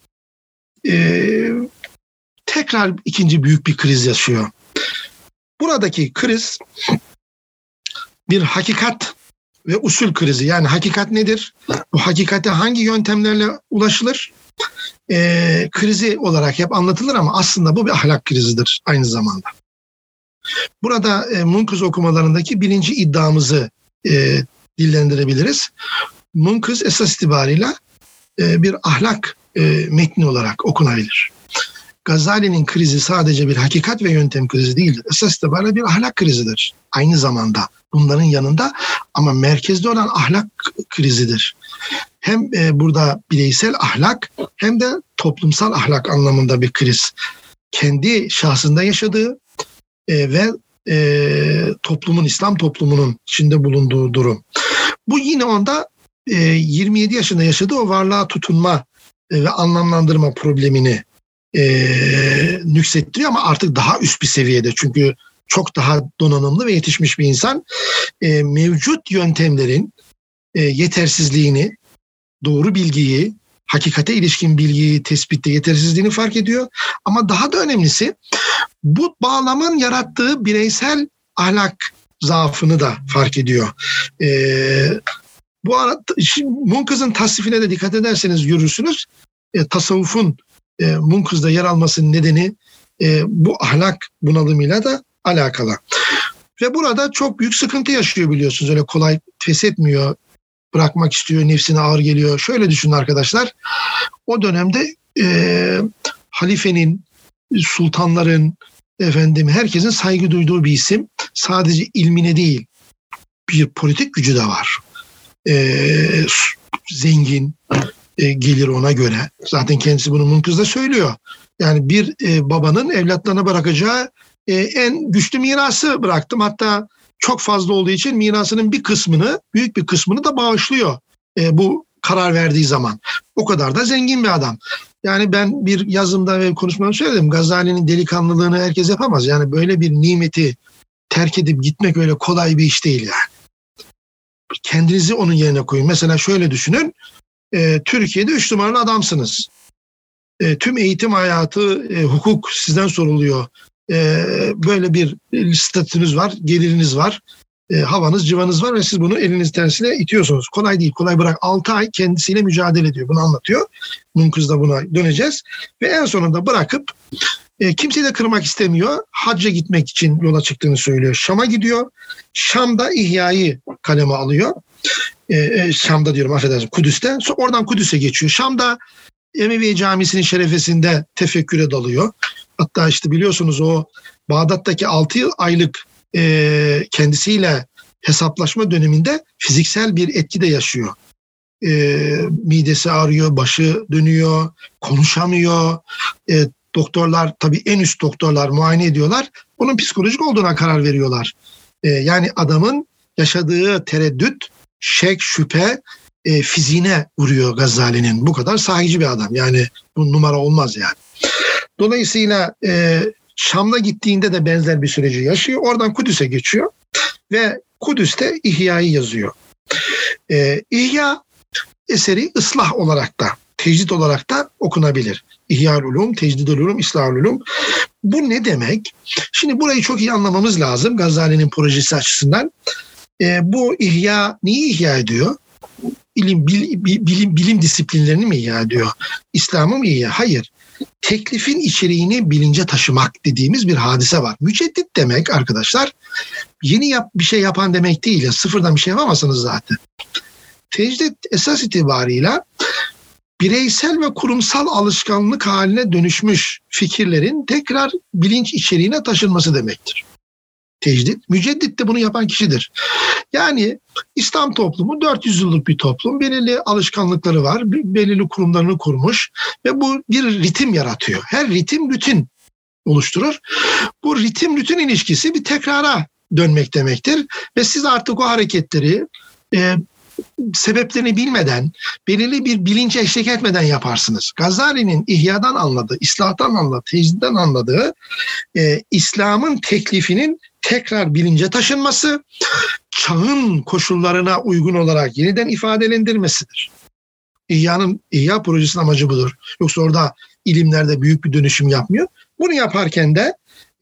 e, tekrar ikinci büyük bir kriz yaşıyor. Buradaki kriz bir hakikat ve usul krizi. Yani hakikat nedir? Bu hakikate hangi yöntemlerle ulaşılır? E, krizi olarak hep anlatılır ama aslında bu bir ahlak krizidir aynı zamanda. Burada e, Munkız okumalarındaki birinci iddiamızı e, dillendirebiliriz. Munkız esas itibariyle e, bir ahlak e, metni olarak okunabilir. Gazali'nin krizi sadece bir hakikat ve yöntem krizi değildir. Esas itibariyle bir ahlak krizidir. Aynı zamanda bunların yanında ama merkezde olan ahlak krizidir. Hem e, burada bireysel ahlak hem de toplumsal ahlak anlamında bir kriz. Kendi şahsında yaşadığı e, ve e, toplumun, İslam toplumunun içinde bulunduğu durum. Bu yine onda e, 27 yaşında yaşadığı o varlığa tutunma e, ve anlamlandırma problemini e, nüksettiriyor ama artık daha üst bir seviyede. Çünkü çok daha donanımlı ve yetişmiş bir insan e, mevcut yöntemlerin e, yetersizliğini, doğru bilgiyi, hakikate ilişkin bilgiyi tespitte yetersizliğini fark ediyor. Ama daha da önemlisi bu bağlamın yarattığı bireysel ahlak zaafını da fark ediyor. Ee, bu arada Munkız'ın tasnifine de dikkat ederseniz görürsünüz. E, tasavvufun e, Munkız'da yer almasının nedeni e, bu ahlak bunalımıyla da alakalı. Ve burada çok büyük sıkıntı yaşıyor biliyorsunuz. Öyle kolay feshetmiyor, bırakmak istiyor, nefsine ağır geliyor. Şöyle düşünün arkadaşlar. O dönemde e, halifenin, sultanların, efendim herkesin saygı duyduğu bir isim. Sadece ilmine değil, bir politik gücü de var. E, zengin, e, gelir ona göre. Zaten kendisi bunu Munkız da söylüyor. Yani bir e, babanın evlatlarına bırakacağı e, en güçlü mirası bıraktım. Hatta çok fazla olduğu için mirasının bir kısmını, büyük bir kısmını da bağışlıyor e, bu karar verdiği zaman. O kadar da zengin bir adam. Yani ben bir yazımda ve konuşmamda söyledim. Gazali'nin delikanlılığını herkes yapamaz. Yani böyle bir nimeti terk edip gitmek öyle kolay bir iş değil yani. Kendinizi onun yerine koyun. Mesela şöyle düşünün. E, Türkiye'de üç numaralı adamsınız. E, tüm eğitim hayatı, e, hukuk sizden soruluyor e, böyle bir statünüz var, geliriniz var, e, havanız, civanız var ve siz bunu eliniz tersiyle itiyorsunuz. Kolay değil, kolay bırak. 6 ay kendisiyle mücadele ediyor. Bunu anlatıyor. Munkız da buna döneceğiz. Ve en sonunda bırakıp e, kimseyi de kırmak istemiyor. Hacca gitmek için yola çıktığını söylüyor. Şam'a gidiyor. Şam'da İhya'yı kaleme alıyor. E, e, Şam'da diyorum affedersin Kudüs'te. Sonra oradan Kudüs'e geçiyor. Şam'da Emevi Camisi'nin şerefesinde tefekküre dalıyor. Hatta işte biliyorsunuz o Bağdat'taki 6 aylık e, kendisiyle hesaplaşma döneminde fiziksel bir etki de yaşıyor. E, midesi ağrıyor, başı dönüyor, konuşamıyor. E, doktorlar tabii en üst doktorlar muayene ediyorlar. Bunun psikolojik olduğuna karar veriyorlar. E, yani adamın yaşadığı tereddüt, şek, şüphe e, fiziğine vuruyor Gazali'nin. Bu kadar sahici bir adam. Yani bu numara olmaz yani. Dolayısıyla e, Şam'da gittiğinde de benzer bir süreci yaşıyor. Oradan Kudüs'e geçiyor ve Kudüs'te İhya'yı yazıyor. E, İhya eseri ıslah olarak da, tecdit olarak da okunabilir. İhya ulum, tecdid ulum, islah ulum. Bu ne demek? Şimdi burayı çok iyi anlamamız lazım Gazali'nin projesi açısından. E, bu ihya neyi ihya ediyor? Bilim, bil, bilim, bilim disiplinlerini mi ihya ediyor? İslam'ı mı ihya? Hayır teklifin içeriğini bilince taşımak dediğimiz bir hadise var. Müceddit demek arkadaşlar yeni yap, bir şey yapan demek değil. Ya, sıfırdan bir şey yapamazsınız zaten. Tecdit esas itibarıyla bireysel ve kurumsal alışkanlık haline dönüşmüş fikirlerin tekrar bilinç içeriğine taşınması demektir tecdit. Müceddit de bunu yapan kişidir. Yani İslam toplumu 400 yıllık bir toplum. Belirli alışkanlıkları var. Belirli kurumlarını kurmuş ve bu bir ritim yaratıyor. Her ritim bütün oluşturur. Bu ritim bütün ilişkisi bir tekrara dönmek demektir. Ve siz artık o hareketleri e, sebeplerini bilmeden, belirli bir bilince eşlik etmeden yaparsınız. Gazali'nin ihyadan anladığı, İslah'tan anladığı, tecdiden anladığı e, İslam'ın teklifinin tekrar bilince taşınması, çağın koşullarına uygun olarak yeniden ifadelendirmesidir. İhya'nın İhya projesinin amacı budur. Yoksa orada ilimlerde büyük bir dönüşüm yapmıyor. Bunu yaparken de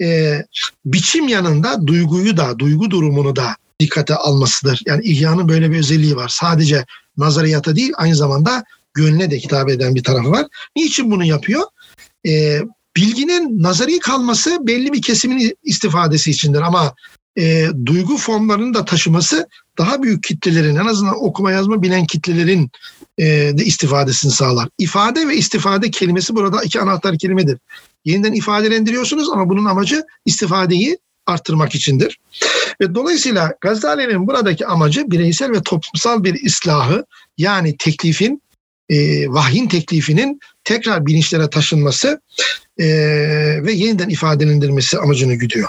e, biçim yanında duyguyu da, duygu durumunu da dikkate almasıdır. Yani İhya'nın böyle bir özelliği var. Sadece nazariyata değil aynı zamanda gönlüne de hitap eden bir tarafı var. Niçin bunu yapıyor? E, bilginin nazari kalması belli bir kesimin istifadesi içindir ama e, duygu formlarını da taşıması daha büyük kitlelerin en azından okuma yazma bilen kitlelerin e, de istifadesini sağlar. İfade ve istifade kelimesi burada iki anahtar kelimedir. Yeniden ifadelendiriyorsunuz ama bunun amacı istifadeyi arttırmak içindir. Ve dolayısıyla Gazali'nin buradaki amacı bireysel ve toplumsal bir islahı yani teklifin, e, vahyin teklifinin tekrar bilinçlere taşınması e, ve yeniden ifadelendirilmesi amacını güdüyor.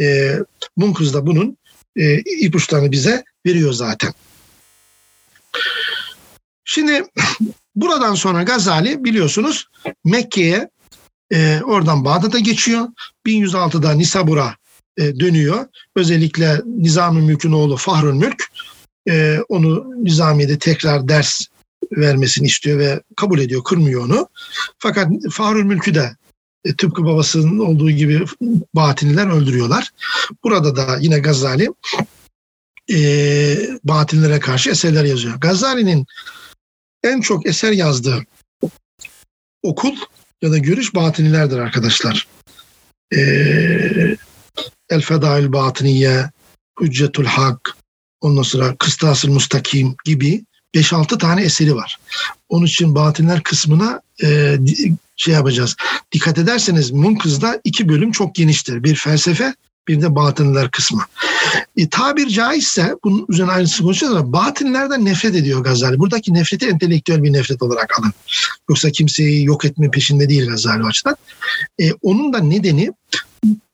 E, Munkız da bunun e, ipuçlarını bize veriyor zaten. Şimdi buradan sonra Gazali biliyorsunuz Mekke'ye e, oradan Bağdat'a geçiyor. 1106'da Nisabur'a e, dönüyor. Özellikle Nizami Mülk'ün oğlu Fahrül Mülk e, onu Nizamiye'de tekrar ders vermesini istiyor ve kabul ediyor, kırmıyor onu. Fakat Fahrül Mülk'ü de e, tıpkı babasının olduğu gibi batiniler öldürüyorlar. Burada da yine Gazali e, batinlere karşı eserler yazıyor. Gazali'nin en çok eser yazdığı okul ya da görüş batinilerdir arkadaşlar. E, El Fedail Batiniye, Hüccetul Hak, ondan sonra Kıstas-ı Mustakim gibi 5-6 tane eseri var. Onun için batinler kısmına e, şey yapacağız. Dikkat ederseniz Munkız'da iki bölüm çok geniştir. Bir felsefe, bir de batınlar kısmı. E, tabir caizse bunun üzerine ayrıntısı konuşacağız ama batınlardan nefret ediyor Gazali. Buradaki nefreti entelektüel bir nefret olarak alın. Yoksa kimseyi yok etme peşinde değil Gazali o açıdan. E, onun da nedeni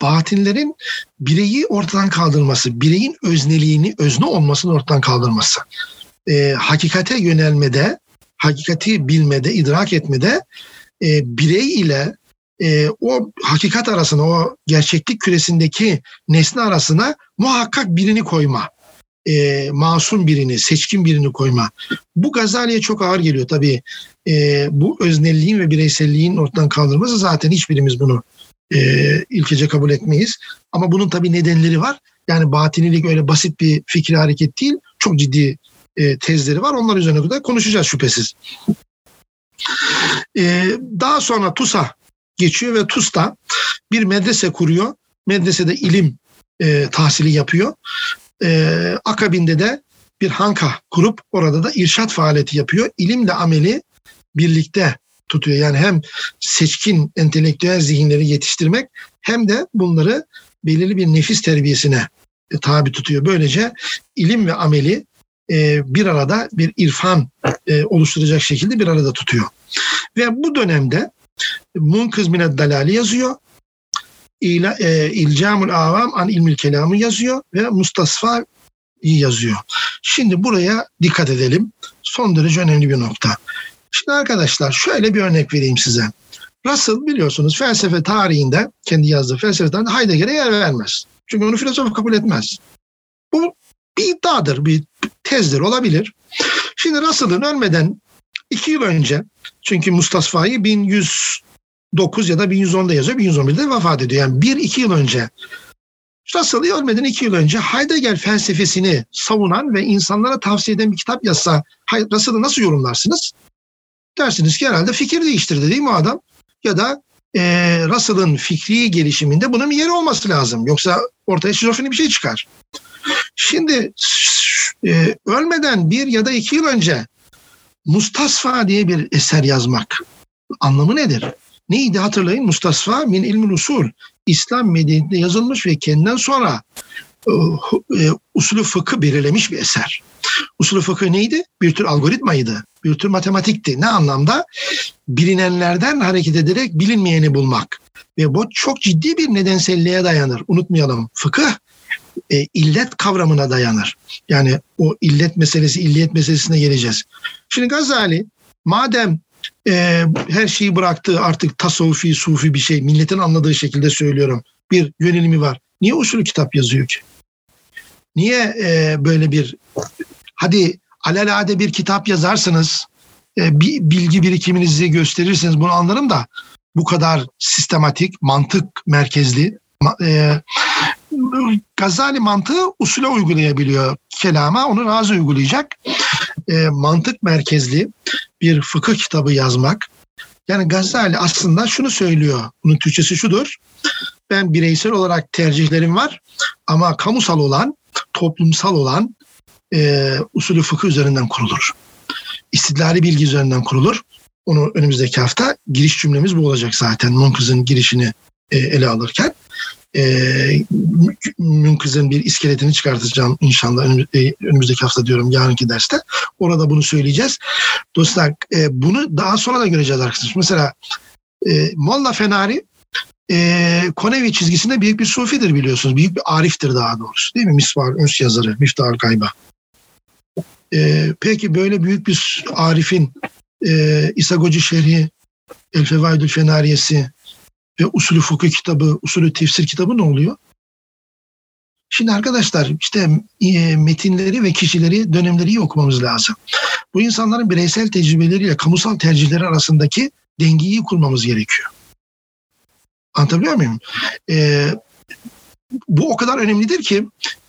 batinlerin bireyi ortadan kaldırması, bireyin özneliğini, özne olmasını ortadan kaldırması. E, hakikate yönelmede, hakikati bilmede, idrak etmede e, birey ile e, o hakikat arasına, o gerçeklik küresindeki nesne arasına muhakkak birini koyma. E, masum birini, seçkin birini koyma. Bu Gazali'ye çok ağır geliyor tabii. E, bu öznelliğin ve bireyselliğin ortadan kaldırması zaten hiçbirimiz bunu e, ilkece kabul etmeyiz. Ama bunun tabii nedenleri var. Yani batinilik öyle basit bir fikir hareket değil. Çok ciddi e, tezleri var. Onlar üzerine de konuşacağız şüphesiz. E, daha sonra TUS'a geçiyor ve TUS'ta bir medrese kuruyor. Medresede ilim e, tahsili yapıyor. Akabinde de bir hanka kurup orada da irşat faaliyeti yapıyor. İlimle ameli birlikte tutuyor. Yani hem seçkin entelektüel zihinleri yetiştirmek hem de bunları belirli bir nefis terbiyesine tabi tutuyor. Böylece ilim ve ameli e, bir arada bir irfan e, oluşturacak şekilde bir arada tutuyor. Ve bu dönemde Munkız Mined Dalali yazıyor. İla, e, İlcamul Avam an ilmil kelamı yazıyor ve Mustasfa yazıyor. Şimdi buraya dikkat edelim. Son derece önemli bir nokta. Şimdi arkadaşlar şöyle bir örnek vereyim size. Russell biliyorsunuz felsefe tarihinde kendi yazdığı felsefe tarihinde Heidegger'e yer vermez. Çünkü onu filozof kabul etmez. Bu bir iddiadır, bir tezdir olabilir. Şimdi Russell'ın ölmeden iki yıl önce çünkü Mustafa'yı 1109 ya da 1110'da yazıyor. 1111'de vefat ediyor. Yani bir iki yıl önce Russell ölmeden iki yıl önce Heidegger felsefesini savunan ve insanlara tavsiye eden bir kitap yazsa Russell'ı nasıl yorumlarsınız? Dersiniz ki herhalde fikir değiştirdi değil mi adam? Ya da e, Russell'ın fikri gelişiminde bunun bir yeri olması lazım. Yoksa ortaya şizofreni bir şey çıkar. Şimdi e, ölmeden bir ya da iki yıl önce Mustasfa diye bir eser yazmak anlamı nedir? Neydi hatırlayın? Mustasfa min ilmül usul. İslam medeniyetinde yazılmış ve kendinden sonra e, e, usulü fıkı belirlemiş bir eser. Usulü fıkı neydi? Bir tür algoritmaydı. Bir tür matematikti. Ne anlamda? Bilinenlerden hareket ederek bilinmeyeni bulmak. Ve bu çok ciddi bir nedenselliğe dayanır. Unutmayalım. Fıkıh e, illet kavramına dayanır. Yani o illet meselesi, illiyet meselesine geleceğiz. Şimdi Gazali madem e, her şeyi bıraktı artık tasavvufi, sufi bir şey, milletin anladığı şekilde söylüyorum. Bir yönelimi var. Niye usulü kitap yazıyor ki? Niye e, böyle bir hadi alelade bir kitap yazarsınız, e, bir bilgi birikiminizi gösterirseniz bunu anlarım da bu kadar sistematik, mantık merkezli e, Gazali mantığı usule uygulayabiliyor kelama. Onu razı uygulayacak. E, mantık merkezli bir fıkıh kitabı yazmak Yani Gazali aslında şunu söylüyor. Bunun Türkçesi şudur. Ben bireysel olarak tercihlerim var ama kamusal olan, toplumsal olan e, usulü fıkıh üzerinden kurulur. İstidlali bilgi üzerinden kurulur. Onu önümüzdeki hafta giriş cümlemiz bu olacak zaten. Munkız'ın girişini e, ele alırken. E, Munkız'ın bir iskeletini çıkartacağım inşallah e, önümüzdeki hafta diyorum yarınki derste. Orada bunu söyleyeceğiz. Dostlar e, bunu daha sonra da göreceğiz arkadaşlar. Mesela e, Molla Fenari e, Konevi çizgisinde büyük bir sufidir biliyorsunuz. Büyük bir ariftir daha doğrusu değil mi? Misvar, Üns yazarı, Miftahül Gayba. E, peki böyle büyük bir arifin e, İsagoci Şerhi, El Fevaidül Fenariyesi ve Usulü Fıkıh kitabı, Usulü Tefsir kitabı ne oluyor? Şimdi arkadaşlar işte e, metinleri ve kişileri, dönemleri iyi okumamız lazım. Bu insanların bireysel tecrübeleriyle kamusal tercihleri arasındaki dengeyi kurmamız gerekiyor. Anlatabiliyor muyum? Ee, bu o kadar önemlidir ki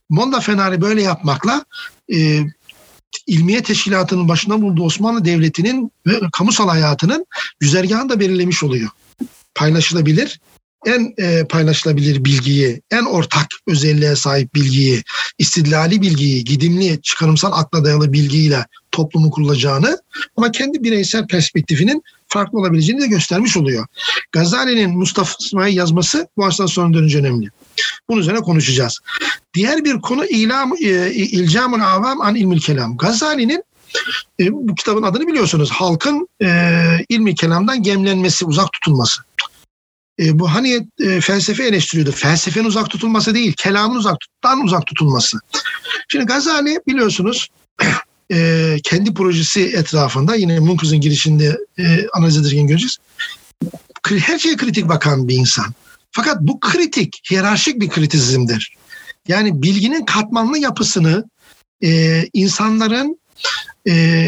Molla Fenari böyle yapmakla e, ilmiye teşkilatının başında bulunduğu Osmanlı Devleti'nin ve kamusal hayatının güzergahını da belirlemiş oluyor. Paylaşılabilir, en e, paylaşılabilir bilgiyi, en ortak özelliğe sahip bilgiyi, istidlali bilgiyi, gidimli, çıkarımsal akla dayalı bilgiyle toplumu kurulacağını ama kendi bireysel perspektifinin farklı olabileceğini de göstermiş oluyor. Gazali'nin Mustafa İsmail yazması bu açıdan sonra dönünce önemli. Bunun üzerine konuşacağız. Diğer bir konu İlam, e, İlcamul Avam an ilmil kelam. Gazali'nin e, bu kitabın adını biliyorsunuz. Halkın e, ilmi kelamdan gemlenmesi, uzak tutulması. E, bu hani e, felsefe eleştiriyordu. Felsefenin uzak tutulması değil, kelamın uzak tuttan uzak tutulması. Şimdi Gazali biliyorsunuz e, kendi projesi etrafında yine Munkuz'un girişinde e, analiz ederken göreceğiz. Her şeye kritik bakan bir insan. Fakat bu kritik, hiyerarşik bir kritisizmdir. Yani bilginin katmanlı yapısını e, insanların e,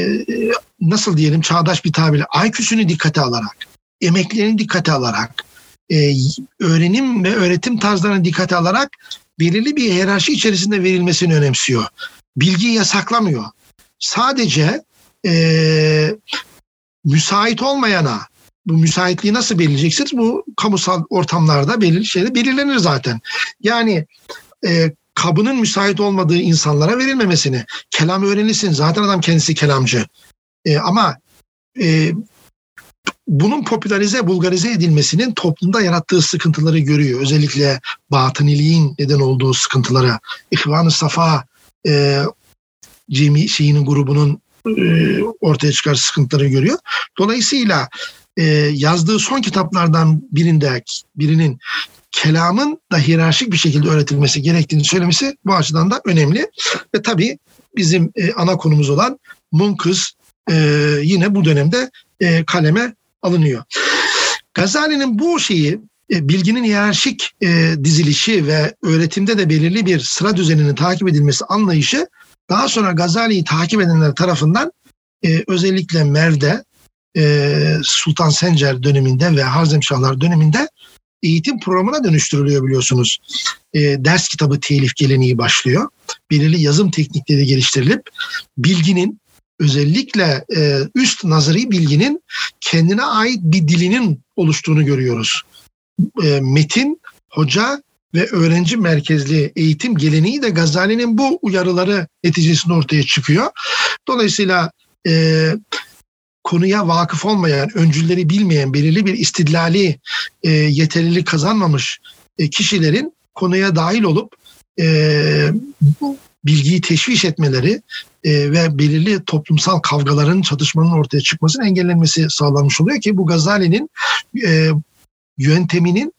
nasıl diyelim çağdaş bir tabirle IQ'sünü dikkate alarak, emeklerini dikkate alarak, e, öğrenim ve öğretim tarzlarını dikkate alarak belirli bir hiyerarşi içerisinde verilmesini önemsiyor. Bilgiyi yasaklamıyor. Sadece e, müsait olmayana, bu müsaitliği nasıl belirleyeceksiniz? Bu kamusal ortamlarda belirli şeyler belirlenir zaten. Yani e, kabının müsait olmadığı insanlara verilmemesini. Kelam öğrenilsin. Zaten adam kendisi kelamcı. E, ama e, bunun popülerize, bulgarize edilmesinin toplumda yarattığı sıkıntıları görüyor. Özellikle batıniliğin neden olduğu sıkıntılara. İhvan-ı Safa e, cemi şeyinin grubunun e, ortaya çıkar sıkıntıları görüyor. Dolayısıyla e, yazdığı son kitaplardan birinde birinin kelamın da hiyerarşik bir şekilde öğretilmesi gerektiğini söylemesi bu açıdan da önemli. Ve tabii bizim e, ana konumuz olan Munkız e, yine bu dönemde e, kaleme alınıyor. Gazali'nin bu şeyi e, bilginin hiyerarşik e, dizilişi ve öğretimde de belirli bir sıra düzeninin takip edilmesi anlayışı daha sonra Gazali'yi takip edenler tarafından e, özellikle Merv'de e, Sultan Sencer döneminde ve Harzemşahlar döneminde eğitim programına dönüştürülüyor biliyorsunuz. E, ders kitabı telif geleneği başlıyor. Belirli yazım teknikleri geliştirilip bilginin özellikle e, üst nazari bilginin kendine ait bir dilinin oluştuğunu görüyoruz. E, metin, hoca ve öğrenci merkezli eğitim geleneği de Gazali'nin bu uyarıları neticesinde ortaya çıkıyor. Dolayısıyla e, konuya vakıf olmayan, öncülleri bilmeyen, belirli bir istidlali e, yeterlilik kazanmamış e, kişilerin konuya dahil olup e, bilgiyi teşviş etmeleri e, ve belirli toplumsal kavgaların, çatışmanın ortaya çıkmasının engellenmesi sağlanmış oluyor ki bu Gazali'nin e, yönteminin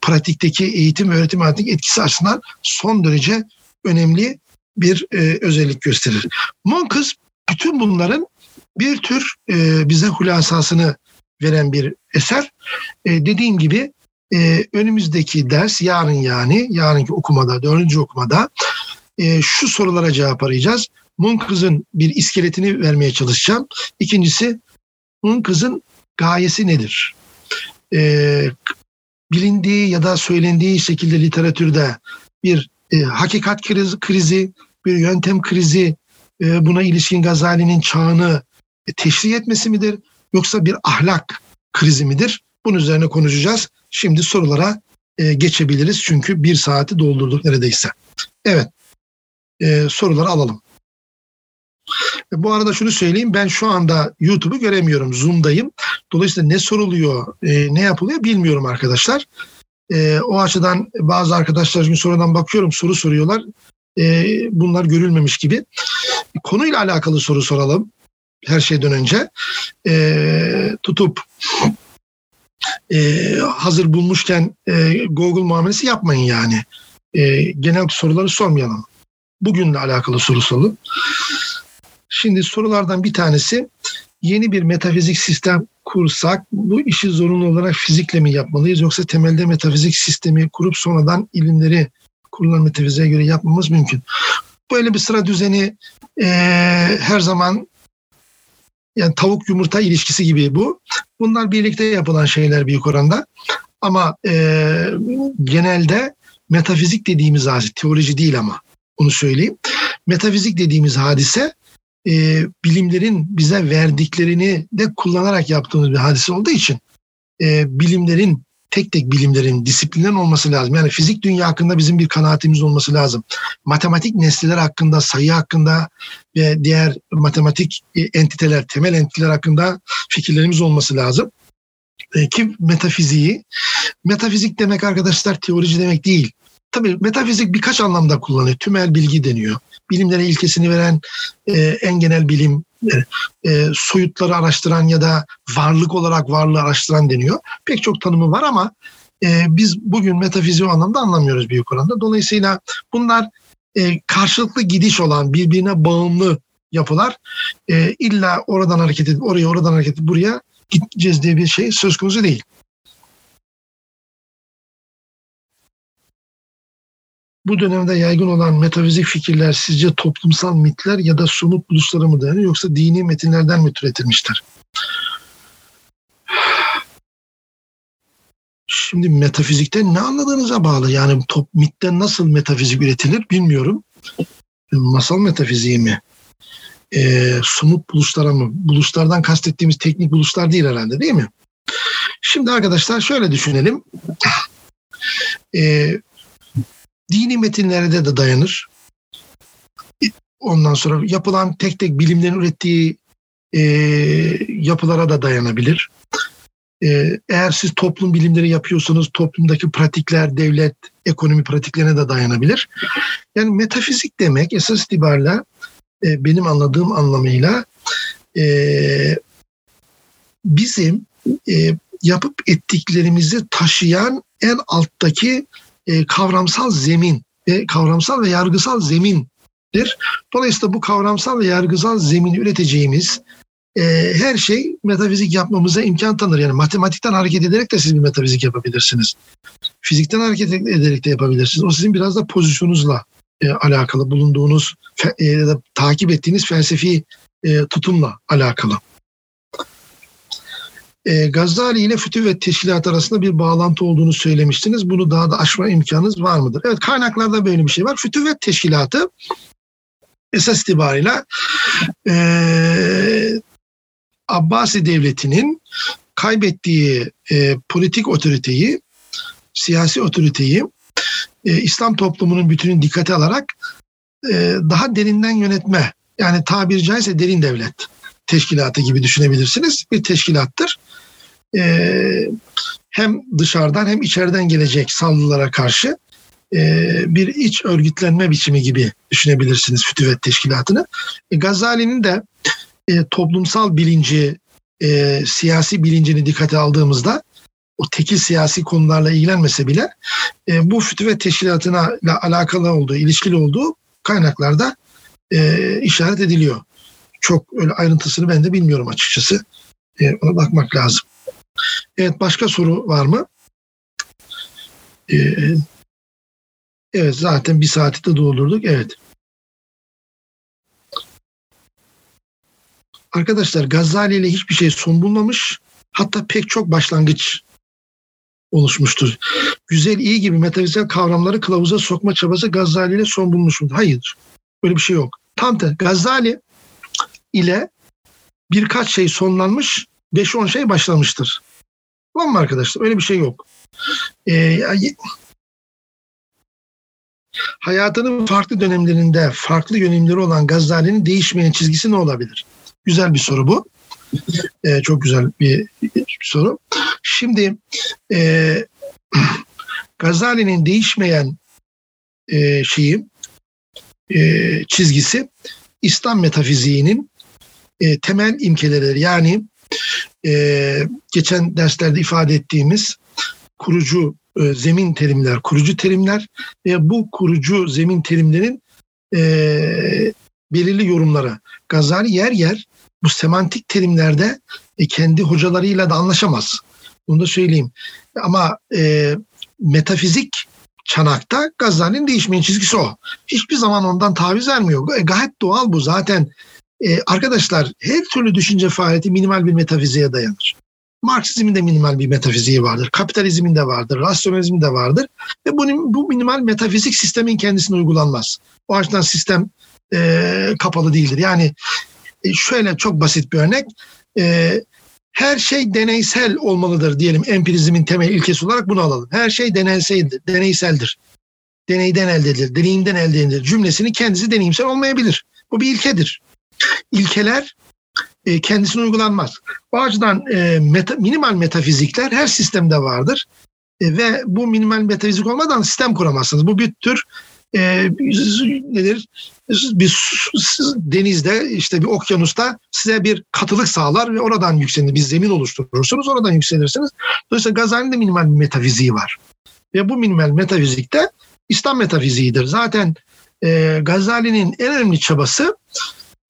pratikteki eğitim ve öğretim hayatındaki etkisi açısından son derece önemli bir e, özellik gösterir. Monkız bütün bunların bir tür e, bize hulasasını veren bir eser. E, dediğim gibi e, önümüzdeki ders yarın yani yarınki okumada, dördüncü okumada e, şu sorulara cevap arayacağız. Munkız'ın bir iskeletini vermeye çalışacağım. İkincisi Munkız'ın gayesi nedir? E, bilindiği ya da söylendiği şekilde literatürde bir e, hakikat krizi, krizi, bir yöntem krizi, e, buna ilişkin Gazali'nin çağını teşri etmesi midir? Yoksa bir ahlak, krizi midir? Bunun üzerine konuşacağız. Şimdi sorulara e, geçebiliriz çünkü bir saati doldurduk neredeyse. Evet, e, soruları alalım. E, bu arada şunu söyleyeyim ben şu anda YouTube'u göremiyorum Zoom'dayım. Dolayısıyla ne soruluyor e, ne yapılıyor bilmiyorum arkadaşlar. E, o açıdan bazı arkadaşlar gün sonradan bakıyorum soru soruyorlar. E, bunlar görülmemiş gibi. Konuyla alakalı soru soralım her şeyden önce. E, tutup e, hazır bulmuşken e, Google muamelesi yapmayın yani. E, genel soruları sormayalım. Bugünle alakalı soru soralım. Şimdi sorulardan bir tanesi yeni bir metafizik sistem kursak bu işi zorunlu olarak fizikle mi yapmalıyız yoksa temelde metafizik sistemi kurup sonradan ilimleri kurulan metafiziğe göre yapmamız mümkün. Böyle bir sıra düzeni e, her zaman yani tavuk yumurta ilişkisi gibi bu. Bunlar birlikte yapılan şeyler büyük oranda. Ama e, genelde metafizik dediğimiz hadise, teoloji değil ama onu söyleyeyim. Metafizik dediğimiz hadise e, bilimlerin bize verdiklerini de kullanarak yaptığımız bir hadise olduğu için e, bilimlerin tek tek bilimlerin, disiplinlerin olması lazım. Yani fizik dünya hakkında bizim bir kanaatimiz olması lazım. Matematik nesneler hakkında, sayı hakkında ve diğer matematik e, entiteler, temel entiteler hakkında fikirlerimiz olması lazım. E, ki metafiziği, metafizik demek arkadaşlar teoloji demek değil. Tabii metafizik birkaç anlamda kullanıyor. Tümel bilgi deniyor. Bilimlere ilkesini veren e, en genel bilim, e, soyutları araştıran ya da varlık olarak varlığı araştıran deniyor. Pek çok tanımı var ama e, biz bugün metafiziği anlamda anlamıyoruz büyük oranda. Dolayısıyla bunlar e, karşılıklı gidiş olan, birbirine bağımlı yapılar. E, illa oradan hareket edip oraya, oradan hareket edip buraya gideceğiz diye bir şey söz konusu değil. Bu dönemde yaygın olan metafizik fikirler sizce toplumsal mitler ya da somut buluşlara mı dayanıyor yoksa dini metinlerden mi türetilmiştir? Şimdi metafizikten ne anladığınıza bağlı. Yani top, mitten nasıl metafizik üretilir bilmiyorum. Masal metafiziği mi? E, somut buluşlara mı? Buluşlardan kastettiğimiz teknik buluşlar değil herhalde değil mi? Şimdi arkadaşlar şöyle düşünelim. E, dini metinlerde de dayanır. Ondan sonra yapılan tek tek bilimlerin ürettiği e, yapılara da dayanabilir. E, eğer siz toplum bilimleri yapıyorsanız toplumdaki pratikler, devlet, ekonomi pratiklerine de dayanabilir. Yani metafizik demek esas itibariyle e, benim anladığım anlamıyla e, bizim e, yapıp ettiklerimizi taşıyan en alttaki e, kavramsal zemin ve kavramsal ve yargısal zemindir. Dolayısıyla bu kavramsal ve yargısal zemin üreteceğimiz e, her şey metafizik yapmamıza imkan tanır. Yani matematikten hareket ederek de siz bir metafizik yapabilirsiniz. Fizikten hareket ederek de yapabilirsiniz. O sizin biraz da pozisyonunuzla e, alakalı, bulunduğunuz e, ya da takip ettiğiniz felsefi e, tutumla alakalı e, Gazali ile fütüvvet teşkilat arasında bir bağlantı olduğunu söylemiştiniz. Bunu daha da aşma imkanınız var mıdır? Evet kaynaklarda böyle bir şey var. Fütüvvet teşkilatı esas itibariyle e, Abbasi devletinin kaybettiği e, politik otoriteyi, siyasi otoriteyi e, İslam toplumunun bütünün dikkate alarak e, daha derinden yönetme yani tabiri caizse derin devlet teşkilatı gibi düşünebilirsiniz. Bir teşkilattır. Ee, hem dışarıdan hem içeriden gelecek saldırılara karşı e, bir iç örgütlenme biçimi gibi düşünebilirsiniz Fütüvet Teşkilatı'nı. E, Gazali'nin de e, toplumsal bilinci, e, siyasi bilincini dikkate aldığımızda o tekil siyasi konularla ilgilenmese bile e, bu Fütüvet Teşkilatı'na alakalı olduğu, ilişkili olduğu kaynaklarda e, işaret ediliyor çok öyle ayrıntısını ben de bilmiyorum açıkçası. E, ona bakmak lazım. Evet başka soru var mı? E, evet zaten bir saati de doldurduk. Evet. Arkadaşlar Gazali ile hiçbir şey son bulmamış. Hatta pek çok başlangıç oluşmuştur. Güzel, iyi gibi metafiziksel kavramları kılavuza sokma çabası Gazali ile son bulmuş mudur? Hayır. Böyle bir şey yok. Tam da Gazali ile birkaç şey sonlanmış, 5-10 şey başlamıştır. Tamam mı arkadaşlar? Öyle bir şey yok. Ee, hayatının farklı dönemlerinde farklı yönelimleri olan Gazali'nin değişmeyen çizgisi ne olabilir? Güzel bir soru bu. Ee, çok güzel bir, bir soru. Şimdi e, Gazali'nin değişmeyen e, şeyi e, çizgisi İslam metafiziğinin e, temel imkeleri yani e, geçen derslerde ifade ettiğimiz kurucu e, zemin terimler, kurucu terimler ve bu kurucu zemin terimlerin e, belirli yorumları. Gazali yer yer bu semantik terimlerde e, kendi hocalarıyla da anlaşamaz. Bunu da söyleyeyim. Ama e, metafizik çanakta Gazali'nin değişmeyen çizgisi o. Hiçbir zaman ondan taviz vermiyor. E, gayet doğal bu. Zaten e, arkadaşlar her türlü düşünce faaliyeti minimal bir metafiziğe dayanır. Marksizmin de minimal bir metafiziği vardır. Kapitalizmin de vardır. Rasyonalizmin de vardır. Ve bu, bu minimal metafizik sistemin kendisine uygulanmaz. O açıdan sistem e, kapalı değildir. Yani e, şöyle çok basit bir örnek. E, her şey deneysel olmalıdır diyelim empirizmin temel ilkesi olarak bunu alalım. Her şey deneyseldir, deneyseldir. Deneyden elde edilir, deneyimden elde edilir cümlesini kendisi deneyimsel olmayabilir. Bu bir ilkedir. İlkeler e, kendisine uygulanmaz. Bu açıdan e, meta, minimal metafizikler her sistemde vardır. E, ve bu minimal metafizik olmadan sistem kuramazsınız. Bu bir tür e, nedir? Bir denizde işte bir okyanusta size bir katılık sağlar ve oradan yükselir. Bir zemin oluşturursunuz oradan yükselirsiniz. Dolayısıyla Gazali'nin de minimal bir metafiziği var. Ve bu minimal metafizikte İslam metafiziğidir. Zaten e, Gazali'nin en önemli çabası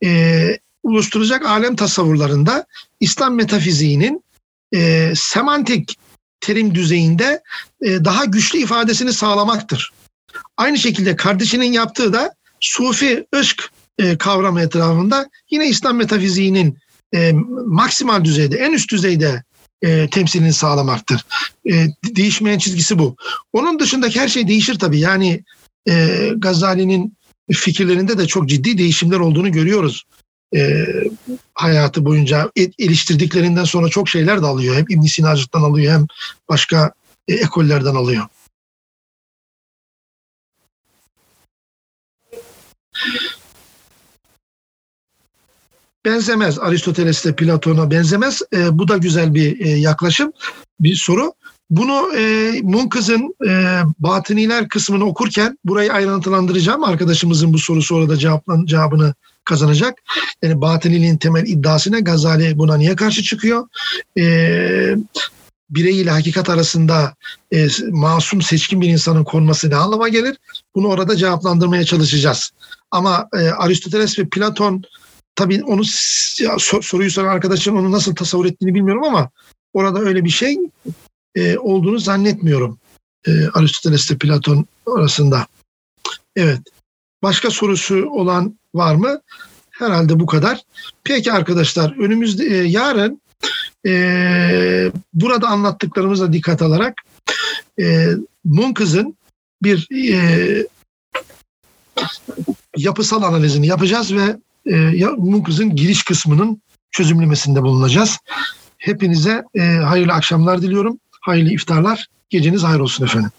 e, oluşturacak alem tasavvurlarında İslam metafiziğinin e, semantik terim düzeyinde e, daha güçlü ifadesini sağlamaktır. Aynı şekilde kardeşinin yaptığı da sufi ışk e, kavramı etrafında yine İslam metafiziğinin e, maksimal düzeyde, en üst düzeyde e, temsilini sağlamaktır. E, değişmeyen çizgisi bu. Onun dışındaki her şey değişir tabii. Yani e, Gazali'nin fikirlerinde de çok ciddi değişimler olduğunu görüyoruz. E, hayatı boyunca eleştirdiklerinden sonra çok şeyler de alıyor. Hem İbn Sinacık'tan alıyor hem başka e, ekollerden alıyor. Benzemez. Aristoteles'te Platon'a benzemez. E, bu da güzel bir e, yaklaşım, bir soru. Bunu e, Munkız'ın e, batıniler kısmını okurken burayı ayrıntılandıracağım. Arkadaşımızın bu sorusu orada cevaplan, cevabını kazanacak. Yani batıniliğin temel iddiasına Gazali buna niye karşı çıkıyor? E, birey ile hakikat arasında e, masum seçkin bir insanın konması ne anlama gelir? Bunu orada cevaplandırmaya çalışacağız. Ama e, Aristoteles ve Platon tabii onu ya, sor, soruyu soran arkadaşın onu nasıl tasavvur ettiğini bilmiyorum ama orada öyle bir şey e, olduğunu zannetmiyorum. E, Aristoteles ve Platon arasında. Evet. Başka sorusu olan var mı? Herhalde bu kadar. Peki arkadaşlar önümüzde e, yarın e, burada anlattıklarımıza dikkat alarak e, Munkız'ın bir e, yapısal analizini yapacağız ve e, Munkız'ın giriş kısmının çözümlemesinde bulunacağız. Hepinize e, hayırlı akşamlar diliyorum. Hayırlı iftarlar. Geceniz hayır olsun efendim.